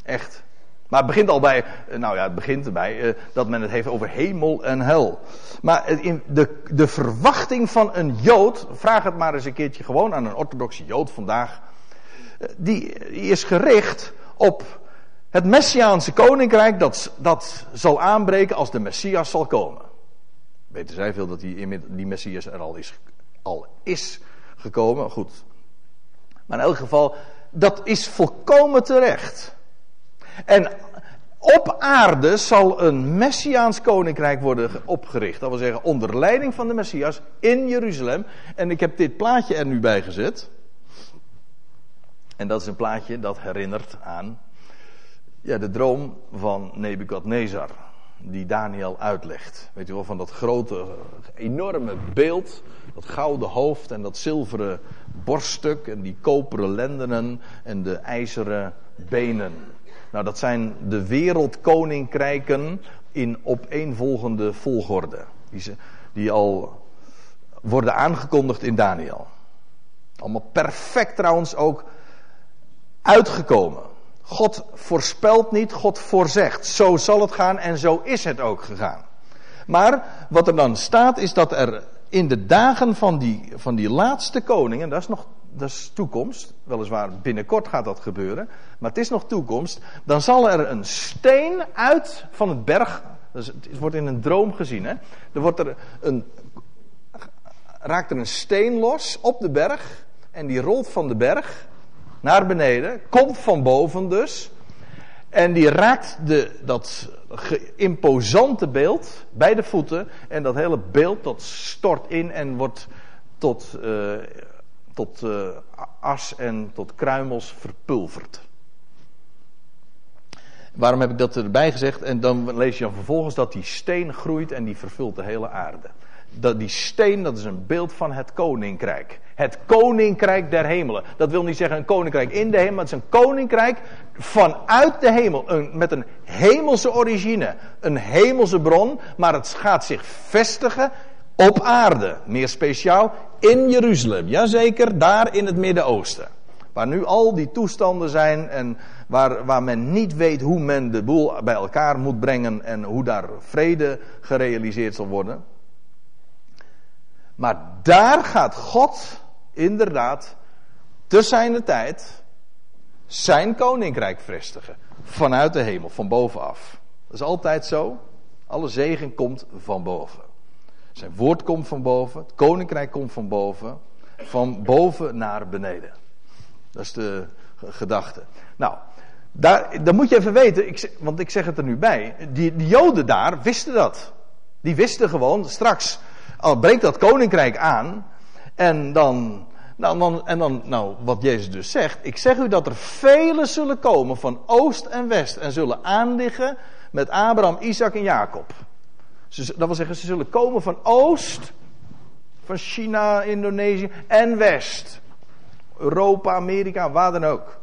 Echt. Maar het begint al bij, eh, nou ja, het begint erbij eh, dat men het heeft over hemel en hel. Maar in de, de verwachting van een Jood, vraag het maar eens een keertje gewoon aan een orthodoxe Jood vandaag, eh, die is gericht op het Messiaanse koninkrijk dat, dat zal aanbreken als de Messias zal komen. Weten zij veel dat die, die Messias er al is, al is gekomen? Goed. Maar in elk geval, dat is volkomen terecht. En op aarde zal een Messiaans koninkrijk worden opgericht. Dat wil zeggen, onder leiding van de Messias in Jeruzalem. En ik heb dit plaatje er nu bij gezet. En dat is een plaatje dat herinnert aan ja, de droom van Nebukadnezar. Die Daniel uitlegt. Weet je wel, van dat grote, enorme beeld. Dat gouden hoofd en dat zilveren borststuk. En die koperen lendenen en de ijzeren benen. Nou, dat zijn de wereldkoninkrijken in opeenvolgende volgorde. Die, ze, die al worden aangekondigd in Daniel. Allemaal perfect trouwens ook uitgekomen. God voorspelt niet, God voorzegt. Zo zal het gaan en zo is het ook gegaan. Maar wat er dan staat is dat er in de dagen van die, van die laatste koning, en dat is nog dat is toekomst, weliswaar binnenkort gaat dat gebeuren, maar het is nog toekomst, dan zal er een steen uit van het berg, het wordt in een droom gezien, hè? er wordt er een, raakt er een steen los op de berg en die rolt van de berg naar beneden, komt van boven dus, en die raakt de, dat imposante beeld bij de voeten. En dat hele beeld dat stort in en wordt tot, uh, tot uh, as en tot kruimels verpulverd. Waarom heb ik dat erbij gezegd? En dan lees je dan vervolgens dat die steen groeit en die vervult de hele aarde dat die steen, dat is een beeld van het koninkrijk. Het koninkrijk der hemelen. Dat wil niet zeggen een koninkrijk in de hemel, maar het is een koninkrijk vanuit de hemel. Een, met een hemelse origine, een hemelse bron, maar het gaat zich vestigen op aarde. Meer speciaal in Jeruzalem. Jazeker, daar in het Midden-Oosten. Waar nu al die toestanden zijn en waar, waar men niet weet hoe men de boel bij elkaar moet brengen en hoe daar vrede gerealiseerd zal worden. Maar daar gaat God inderdaad te zijn tijd zijn koninkrijk vestigen. Vanuit de hemel, van bovenaf. Dat is altijd zo. Alle zegen komt van boven. Zijn woord komt van boven. Het koninkrijk komt van boven. Van boven naar beneden. Dat is de gedachte. Nou, daar, dan moet je even weten, ik, want ik zeg het er nu bij. Die, die Joden daar wisten dat. Die wisten gewoon, straks al breekt dat koninkrijk aan. En dan, nou, en dan, nou, wat Jezus dus zegt. Ik zeg u dat er velen zullen komen van oost en west. En zullen aanliggen met Abraham, Isaac en Jacob. dat wil zeggen, ze zullen komen van oost. Van China, Indonesië en west. Europa, Amerika, waar dan ook.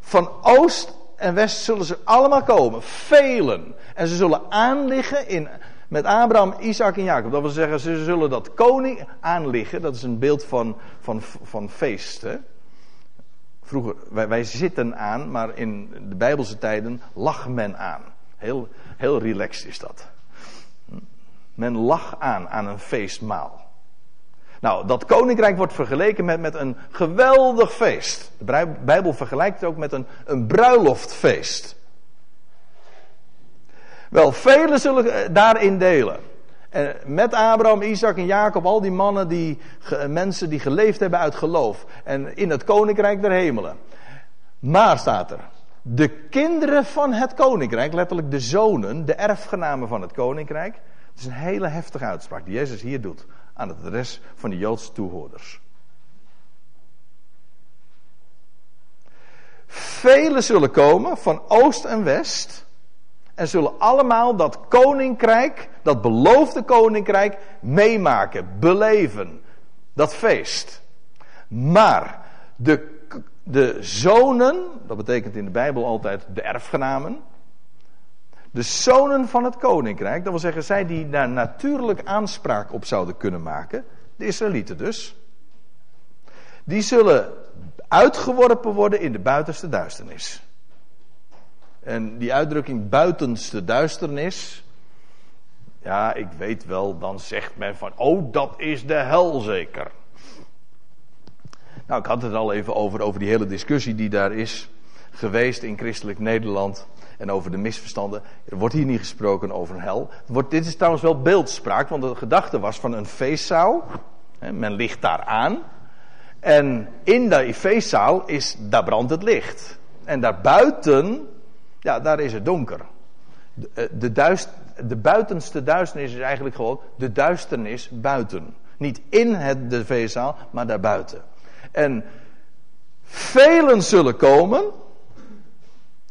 Van oost en west zullen ze allemaal komen. Velen. En ze zullen aanliggen in met Abraham, Isaac en Jacob. Dat wil zeggen, ze zullen dat koning aanliggen. Dat is een beeld van, van, van feest. Vroeger, wij, wij zitten aan, maar in de Bijbelse tijden lag men aan. Heel, heel relaxed is dat. Men lag aan, aan een feestmaal. Nou, dat koninkrijk wordt vergeleken met, met een geweldig feest. De Bijbel vergelijkt het ook met een, een bruiloftfeest. Wel, velen zullen daarin delen. En met Abraham, Isaac en Jacob, al die mannen, die mensen die geleefd hebben uit geloof. En in het koninkrijk der hemelen. Maar staat er, de kinderen van het koninkrijk, letterlijk de zonen, de erfgenamen van het koninkrijk. Het is een hele heftige uitspraak die Jezus hier doet aan het adres van de Joodse toehoorders. Velen zullen komen van oost en west en zullen allemaal dat koninkrijk, dat beloofde koninkrijk, meemaken, beleven. Dat feest. Maar de, de zonen, dat betekent in de Bijbel altijd de erfgenamen. De zonen van het koninkrijk, dat wil zeggen zij die daar natuurlijk aanspraak op zouden kunnen maken, de Israëlieten dus, die zullen uitgeworpen worden in de buitenste duisternis. En die uitdrukking buitenste duisternis, ja, ik weet wel, dan zegt men van, oh, dat is de hel zeker. Nou, ik had het al even over, over die hele discussie die daar is geweest in christelijk Nederland. En over de misverstanden. Er wordt hier niet gesproken over een hel. Wordt, dit is trouwens wel beeldspraak, want de gedachte was van een feestzaal. Hè, men ligt daar aan. En in die feestzaal is, daar brandt het licht. En daarbuiten, ja, daar is het donker. De, eh, de, de buitenste duisternis is eigenlijk gewoon de duisternis buiten. Niet in het, de feestzaal, maar daarbuiten. En velen zullen komen,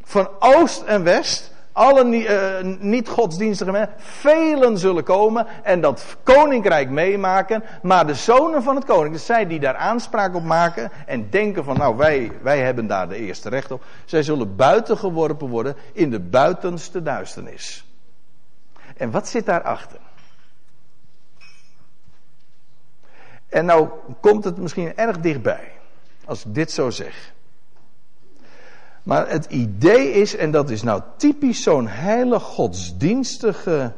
van oost en west, alle uh, niet-godsdienstige mensen, velen zullen komen en dat koninkrijk meemaken. Maar de zonen van het koninkrijk, dus zij die daar aanspraak op maken en denken van nou wij, wij hebben daar de eerste recht op. Zij zullen buiten geworpen worden in de buitenste duisternis. En wat zit daarachter? En nou komt het misschien erg dichtbij, als ik dit zo zeg. Maar het idee is, en dat is nou typisch zo'n hele godsdienstige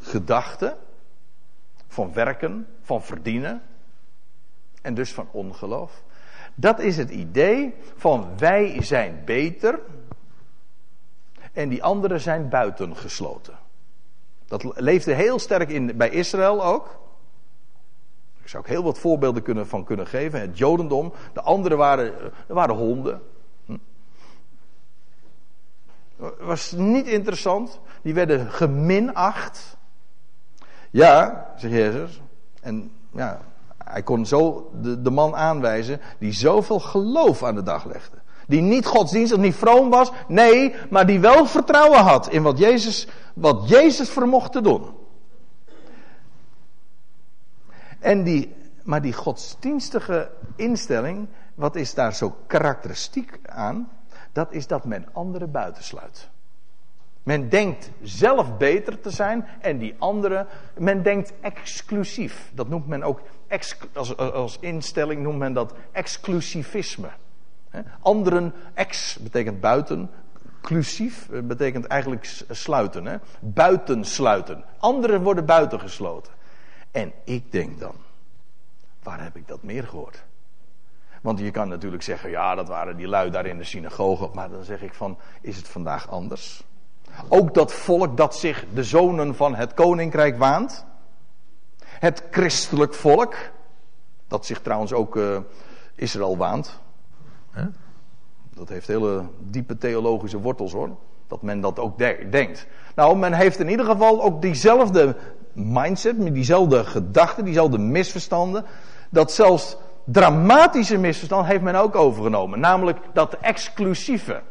gedachte, van werken, van verdienen, en dus van ongeloof. Dat is het idee van wij zijn beter en die anderen zijn buitengesloten. Dat leefde heel sterk in, bij Israël ook. Daar zou ik heel wat voorbeelden kunnen, van kunnen geven. Het Jodendom, de anderen waren, waren honden. Was niet interessant. Die werden geminacht. Ja, zegt Jezus. En ja, hij kon zo de, de man aanwijzen die zoveel geloof aan de dag legde. Die niet godsdienstig, niet vroom was. Nee, maar die wel vertrouwen had in wat Jezus, wat Jezus vermocht te doen. En die, maar die godsdienstige instelling, wat is daar zo karakteristiek aan? Dat is dat men anderen buitensluit. Men denkt zelf beter te zijn en die anderen, men denkt exclusief. Dat noemt men ook, als, als instelling noemt men dat exclusivisme. Anderen, ex betekent buiten, clusief betekent eigenlijk sluiten. Hè? Buitensluiten. Anderen worden buitengesloten. En ik denk dan, waar heb ik dat meer gehoord? Want je kan natuurlijk zeggen, ja, dat waren die lui daar in de synagoge. Maar dan zeg ik van, is het vandaag anders? Ook dat volk dat zich de zonen van het koninkrijk waant. Het christelijk volk. Dat zich trouwens ook uh, Israël waant. Dat heeft hele diepe theologische wortels hoor. Dat men dat ook denkt. Nou, men heeft in ieder geval ook diezelfde mindset, diezelfde gedachten, diezelfde misverstanden. Dat zelfs dramatische misverstand heeft men ook overgenomen. Namelijk dat exclusieve.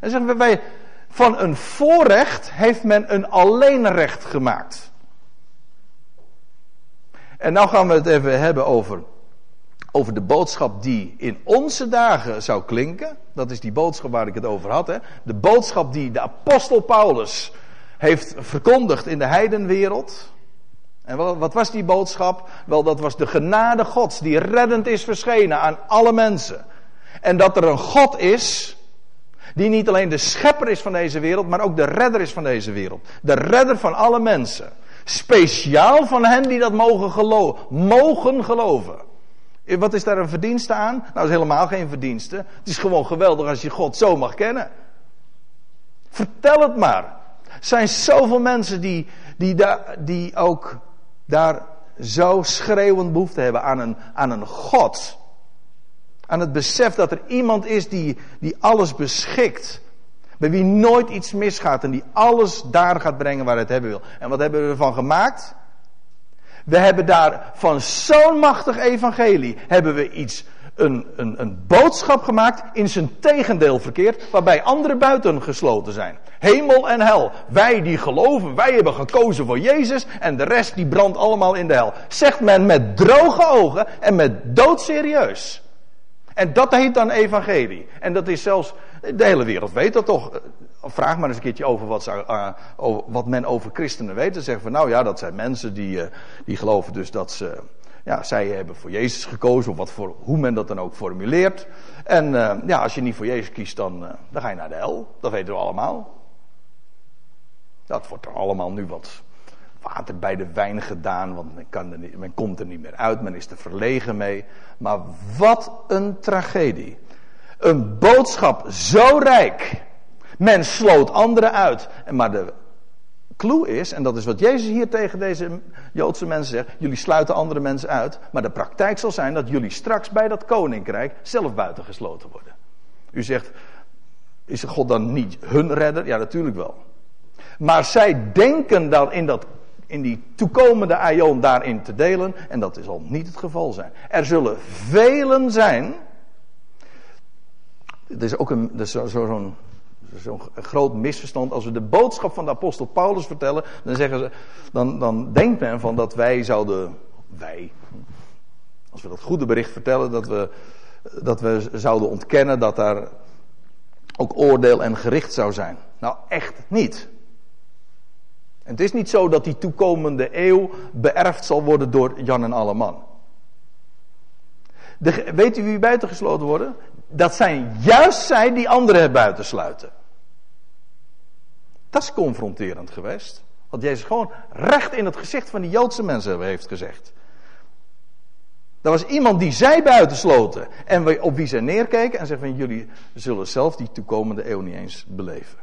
En zeggen we bij, van een voorrecht heeft men een alleenrecht gemaakt. En nou gaan we het even hebben over, over de boodschap die in onze dagen zou klinken. Dat is die boodschap waar ik het over had. Hè? De boodschap die de apostel Paulus heeft verkondigd in de heidenwereld. En wat was die boodschap? Wel, dat was de genade Gods die reddend is verschenen aan alle mensen. En dat er een God is die niet alleen de schepper is van deze wereld, maar ook de redder is van deze wereld. De redder van alle mensen. Speciaal van hen die dat mogen, geloven. mogen geloven. Wat is daar een verdienste aan? Nou, is helemaal geen verdienste. Het is gewoon geweldig als je God zo mag kennen. Vertel het maar. Er zijn zoveel mensen die, die, die ook daar zo schreeuwend behoefte hebben aan een, aan een God. Aan het besef dat er iemand is die, die alles beschikt. Bij wie nooit iets misgaat en die alles daar gaat brengen waar het hebben wil. En wat hebben we ervan gemaakt? We hebben daar van zo'n machtig evangelie hebben we iets, een, een, een boodschap gemaakt in zijn tegendeel verkeerd, waarbij anderen buiten gesloten zijn. Hemel en hel. Wij die geloven, wij hebben gekozen voor Jezus en de rest die brandt allemaal in de hel. Zegt men met droge ogen en met doodserieus. En dat heet dan evangelie. En dat is zelfs, de hele wereld weet dat toch. vraag maar eens een keertje over wat, over wat men over christenen weet. Dan zeggen van nou ja, dat zijn mensen die, uh, die geloven dus dat ze. Ja, zij hebben voor Jezus gekozen, of wat voor, hoe men dat dan ook formuleert. En uh, ja, als je niet voor Jezus kiest, dan, dan ga je naar de hel. Dat weten we allemaal. Dat wordt er allemaal nu wat water bij de wijn gedaan, want men, kan er men komt er niet meer uit, men is er verlegen mee. Maar wat een tragedie. Een boodschap zo rijk. Men sloot anderen uit. Maar de clue is, en dat is wat Jezus hier tegen deze Joodse mensen zegt: jullie sluiten andere mensen uit. Maar de praktijk zal zijn dat jullie straks bij dat koninkrijk zelf buitengesloten worden. U zegt: is God dan niet hun redder? Ja, natuurlijk wel. Maar zij denken dan in, dat, in die toekomende aion daarin te delen. En dat zal niet het geval zijn. Er zullen velen zijn. Er is ook een, zo'n zo, zo groot misverstand. Als we de boodschap van de apostel Paulus vertellen. Dan, zeggen ze, dan, dan denkt men van dat wij zouden. Wij. Als we dat goede bericht vertellen. Dat we, dat we zouden ontkennen dat daar ook oordeel en gericht zou zijn. Nou, echt niet het is niet zo dat die toekomende eeuw beërfd zal worden door Jan en Alleman. De, weet u wie buitengesloten worden? Dat zijn juist zij die anderen buitensluiten. Dat is confronterend geweest. Wat Jezus gewoon recht in het gezicht van die Joodse mensen heeft gezegd. Er was iemand die zij buitensloten en op wie zij neerkeken en zeggen van jullie zullen zelf die toekomende eeuw niet eens beleven.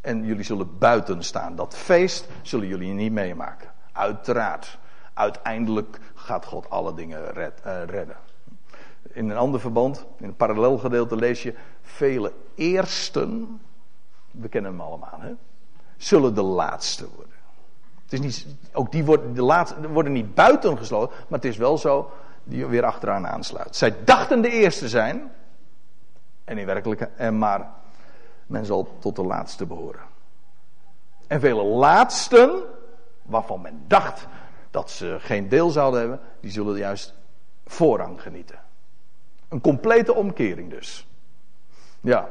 En jullie zullen buiten staan. Dat feest zullen jullie niet meemaken. Uiteraard. Uiteindelijk gaat God alle dingen red, uh, redden. In een ander verband, in een parallel gedeelte lees je. Vele eersten, we kennen hem allemaal, hè, zullen de laatste worden. Het is niet, ook die worden, de laatste, worden niet buiten gesloten, maar het is wel zo die weer achteraan aansluit. Zij dachten de eerste zijn, en in werkelijkheid, maar men zal tot de laatste behoren. En vele laatsten, waarvan men dacht dat ze geen deel zouden hebben, die zullen juist voorrang genieten. Een complete omkering dus. Ja.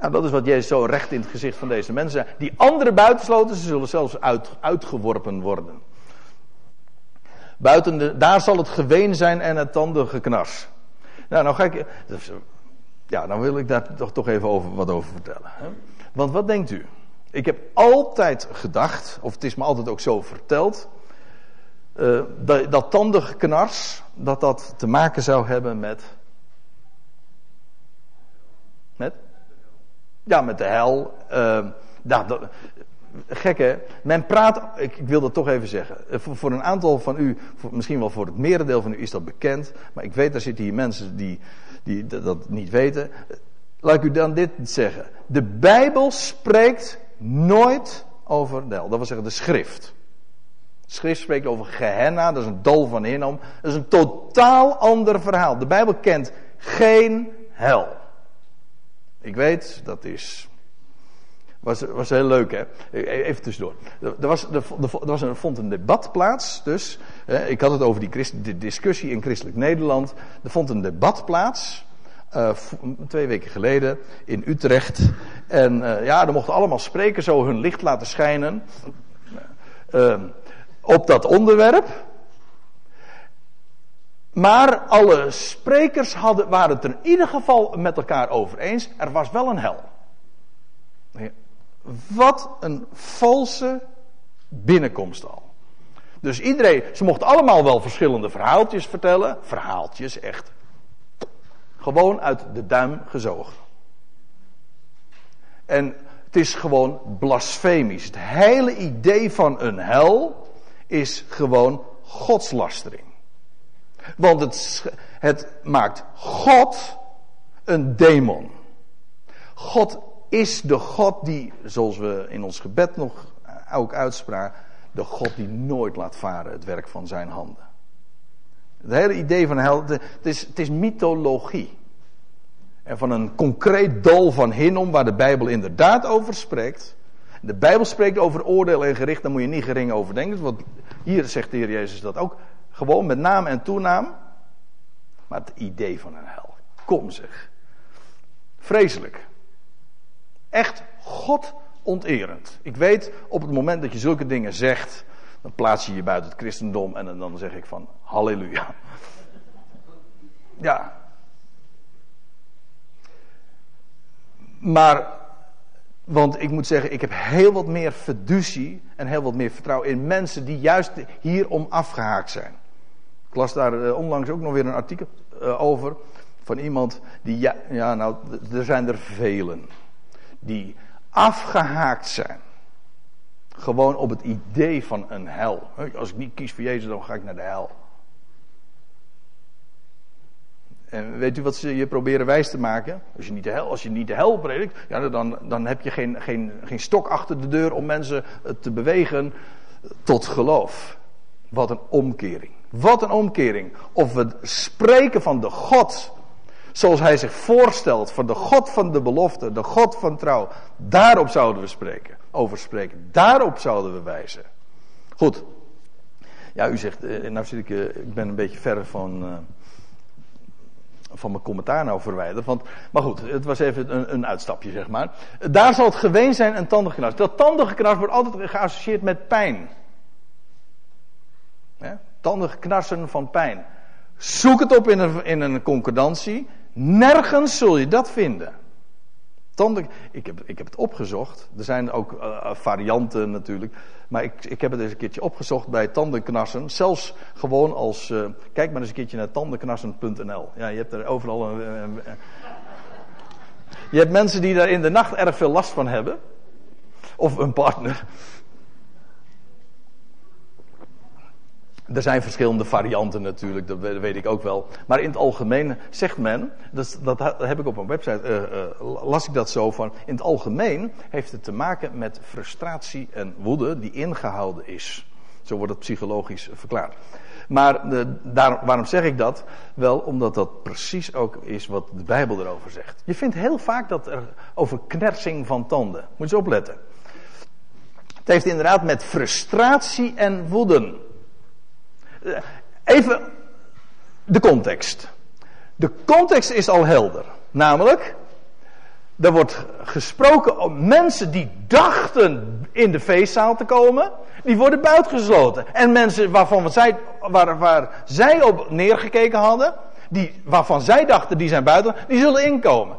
Nou, dat is wat Jezus zo recht in het gezicht van deze mensen zei. Die anderen buitensloten, ze zullen zelfs uit, uitgeworpen worden. Buiten de, daar zal het geween zijn en het tandengeknars. Nou, nou ga ik. Ja, dan wil ik daar toch, toch even over, wat over vertellen. Hè? Want wat denkt u? Ik heb altijd gedacht, of het is me altijd ook zo verteld, uh, dat, dat tandengeknars, dat dat te maken zou hebben. Met? Ja, met de hel. Uh, nou, dat, gek hè? Men praat, ik, ik, wil dat toch even zeggen. Eh, voor, een aantal van u, misschien wel voor het merendeel van u is dat bekend. Maar ik weet, daar zitten hier mensen die die dat niet weten. Laat ik u dan dit zeggen. De Bijbel spreekt nooit over de hel. Dat wil zeggen de schrift. De schrift spreekt over Gehenna, dat is een dal van Hinnom. Dat is een totaal ander verhaal. De Bijbel kent geen hel. Ik weet, dat is. Was, was heel leuk, hè? Even tussendoor. Er, was, er, was er vond een debat plaats, dus. Ik had het over die, discussie in christelijk Nederland. Er vond een debat plaats. Uh, twee weken geleden in Utrecht. En uh, ja, er mochten allemaal sprekers zo hun licht laten schijnen. Uh, op dat onderwerp. Maar alle sprekers hadden, waren het er in ieder geval met elkaar over eens. Er was wel een hel. Wat een valse binnenkomst al. Dus iedereen, ze mochten allemaal wel verschillende verhaaltjes vertellen. Verhaaltjes, echt. Gewoon uit de duim gezogen. En het is gewoon blasfemisch. Het hele idee van een hel is gewoon godslastering. Want het, het maakt God een demon. God is de God die, zoals we in ons gebed nog ook uitspraken, de God die nooit laat varen het werk van zijn handen. Het hele idee van hel, het is, het is mythologie. En van een concreet dal van Hinnom, waar de Bijbel inderdaad over spreekt. De Bijbel spreekt over oordeel en gericht, daar moet je niet gering over denken. Want hier zegt de Heer Jezus dat ook. Gewoon met naam en toenaam. Maar het idee van een hel. Kom zeg. Vreselijk. Echt God onterend. Ik weet, op het moment dat je zulke dingen zegt, dan plaats je je buiten het christendom en dan zeg ik van halleluja. Ja. Maar, want ik moet zeggen, ik heb heel wat meer fiducie en heel wat meer vertrouwen in mensen die juist hierom afgehaakt zijn. Ik las daar eh, onlangs ook nog weer een artikel eh, over van iemand die, ja, ja nou, er zijn er velen, die afgehaakt zijn. Gewoon op het idee van een hel. Als ik niet kies voor Jezus, dan ga ik naar de hel. En weet u wat ze je proberen wijs te maken? Als je niet de hel, als je niet de hel predikt, ja, dan, dan heb je geen, geen, geen stok achter de deur om mensen te bewegen tot geloof. Wat een omkering. Wat een omkering. Of we spreken van de God zoals hij zich voorstelt, van de God van de belofte, de God van trouw. Daarop zouden we spreken, over spreken. Daarop zouden we wijzen. Goed. Ja, u zegt, eh, nou zit ik, eh, ik ben een beetje ver van, eh, van mijn commentaar nou verwijderd. Want, maar goed, het was even een, een uitstapje, zeg maar. Daar zal het geween zijn en tandengeknars. Dat tandengeknars wordt altijd geassocieerd met pijn. Ja? Tandengeknarsen van pijn. Zoek het op in een, in een concordantie. Nergens zul je dat vinden. Tanden, ik, heb, ik heb het opgezocht. Er zijn ook uh, varianten natuurlijk. Maar ik, ik heb het eens een keertje opgezocht bij tandenknarsen. Zelfs gewoon als. Uh, kijk maar eens een keertje naar tandenknarsen.nl. Ja, je hebt er overal een. Uh, je hebt mensen die daar in de nacht erg veel last van hebben. Of een partner. Er zijn verschillende varianten natuurlijk, dat weet ik ook wel. Maar in het algemeen zegt men, dat, dat heb ik op een website, uh, uh, las ik dat zo van. In het algemeen heeft het te maken met frustratie en woede die ingehouden is. Zo wordt het psychologisch verklaard. Maar de, daar, waarom zeg ik dat? Wel omdat dat precies ook is wat de Bijbel erover zegt. Je vindt heel vaak dat er over knersing van tanden. Moet je eens opletten. Het heeft inderdaad met frustratie en woeden eh, even de context. De context is al helder. Namelijk, er wordt gesproken om mensen die dachten in de feestzaal te komen, die worden buitengesloten. En mensen waarvan zij, waar, waar zij op neergekeken hadden, die, waarvan zij dachten die zijn buiten, die zullen inkomen.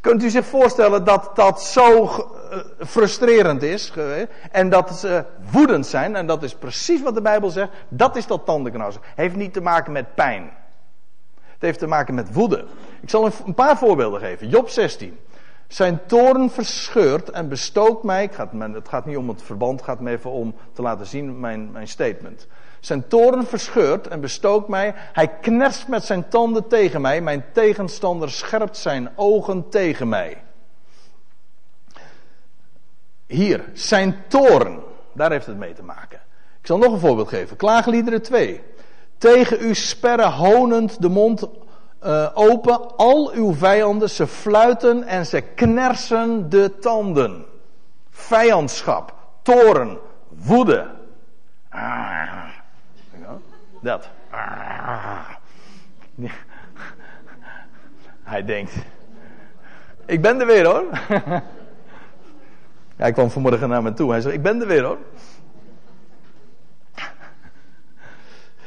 Kunt u zich voorstellen dat dat zo eh, frustrerend is en dat ze woedend zijn en dat is precies wat de Bijbel zegt, dat is dat tandenknarsen. Heeft niet te maken met pijn. Het heeft te maken met woede. Ik zal een paar voorbeelden geven. Job 16. Zijn toren verscheurt en bestookt mij. het gaat niet om het verband, het gaat me even om te laten zien mijn, mijn statement. Zijn toren verscheurt en bestookt mij. Hij knerst met zijn tanden tegen mij. Mijn tegenstander scherpt zijn ogen tegen mij. Hier, zijn toren. Daar heeft het mee te maken. Ik zal nog een voorbeeld geven. Klaagliederen 2. Tegen u sperren honend de mond uh, open. Al uw vijanden, ze fluiten en ze knersen de tanden. Vijandschap, toren, woede. Ah. Dat. Ah. Hij denkt. Ik ben er weer hoor. ja, hij kwam vanmorgen naar me toe. Hij zei: Ik ben er weer hoor.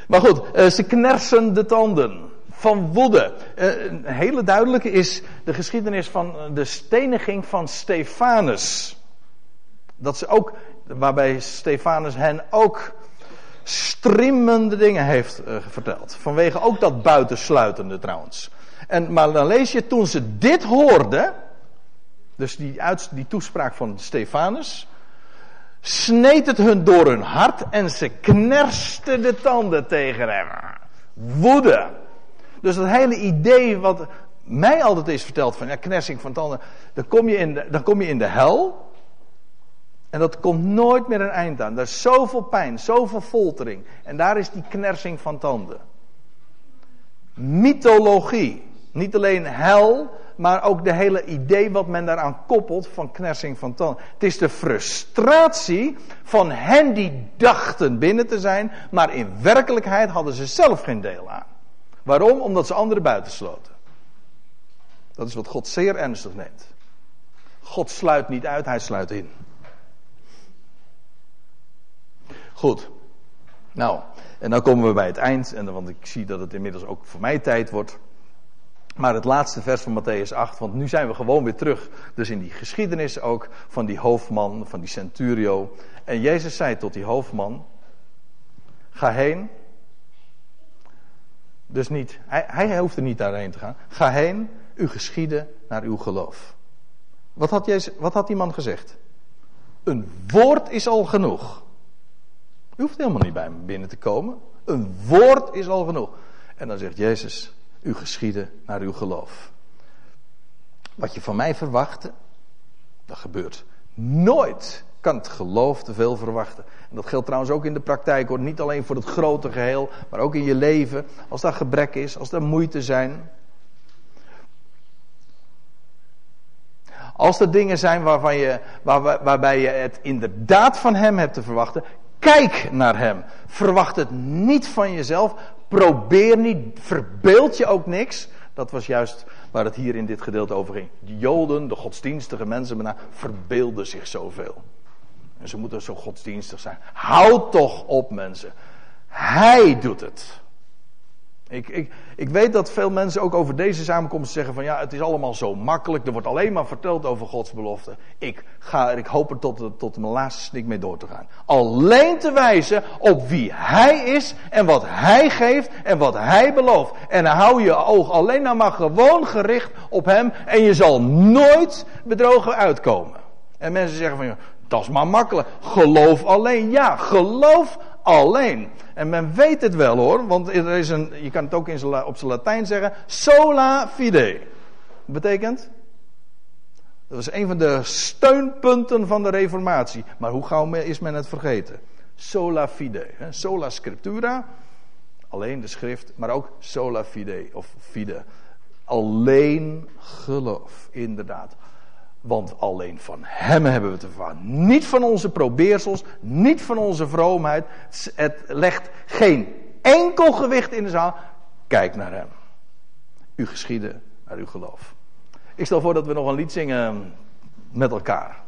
Maar goed, uh, ze knersen de tanden van woede. Uh, een hele duidelijke is de geschiedenis van de steniging van Stefanus. Dat ze ook, waarbij Stefanus hen ook strimmende dingen heeft verteld. Vanwege ook dat buitensluitende trouwens. En, maar dan lees je, toen ze dit hoorden, dus die, die toespraak van Stefanus, sneed het hun door hun hart en ze knersten de tanden tegen hem. Woede. Dus dat hele idee wat mij altijd is verteld van ja, knersing van tanden, dan kom je in de, dan kom je in de hel. En dat komt nooit meer een eind aan. Er is zoveel pijn, zoveel foltering. En daar is die knersing van tanden. Mythologie. Niet alleen hel, maar ook de hele idee wat men daaraan koppelt van knersing van tanden. Het is de frustratie van hen die dachten binnen te zijn, maar in werkelijkheid hadden ze zelf geen deel aan. Waarom? Omdat ze anderen buitensloten. Dat is wat God zeer ernstig neemt. God sluit niet uit, hij sluit in. Goed. Nou, en dan komen we bij het eind, en, want ik zie dat het inmiddels ook voor mij tijd wordt. Maar het laatste vers van Matthäus 8, want nu zijn we gewoon weer terug. Dus in die geschiedenis ook van die hoofdman, van die centurio. En Jezus zei tot die hoofdman: Ga heen. Dus niet, hij, hij hoeft er niet daarheen te gaan. Ga heen, u geschieden naar uw geloof. Wat had, Jezus, wat had die man gezegd? Een woord is al genoeg. U hoeft helemaal niet bij me binnen te komen. Een woord is al genoeg. En dan zegt Jezus, u geschieden naar uw geloof. Wat je van mij verwachtte, dat gebeurt nooit. Kan het geloof te veel verwachten. En dat geldt trouwens ook in de praktijk hoor. Niet alleen voor het grote geheel, maar ook in je leven. Als daar gebrek is, als er moeite zijn. Als er dingen zijn waarvan je, waar, waarbij je het inderdaad van Hem hebt te verwachten, kijk naar Hem. Verwacht het niet van jezelf. Probeer niet, verbeeld je ook niks. Dat was juist waar het hier in dit gedeelte over ging. De Joden, de godsdienstige mensen, bijna, verbeelden zich zoveel. En ze moeten zo godsdienstig zijn. Houd toch op, mensen. Hij doet het. Ik, ik, ik weet dat veel mensen ook over deze samenkomst zeggen van ja, het is allemaal zo makkelijk. Er wordt alleen maar verteld over Gods belofte. Ik, ga, ik hoop er tot, tot mijn laatste snik mee door te gaan. Alleen te wijzen op wie Hij is en wat Hij geeft en wat Hij belooft. En hou je oog alleen nou maar gewoon gericht op Hem en je zal nooit bedrogen uitkomen. En mensen zeggen van ja, dat is maar makkelijk. Geloof alleen. Ja, geloof alleen. En men weet het wel hoor, want er is een, je kan het ook in op zijn Latijn zeggen, sola fide. Dat betekent? Dat was een van de steunpunten van de Reformatie. Maar hoe gauw is men het vergeten? Sola fide. Sola scriptura, alleen de schrift, maar ook sola fide of fide. Alleen geloof, inderdaad. Want alleen van Hem hebben we te verwachten. Niet van onze probeersels, niet van onze vroomheid. Het legt geen enkel gewicht in de zaal. Kijk naar Hem. U geschieden naar uw geloof. Ik stel voor dat we nog een lied zingen met elkaar.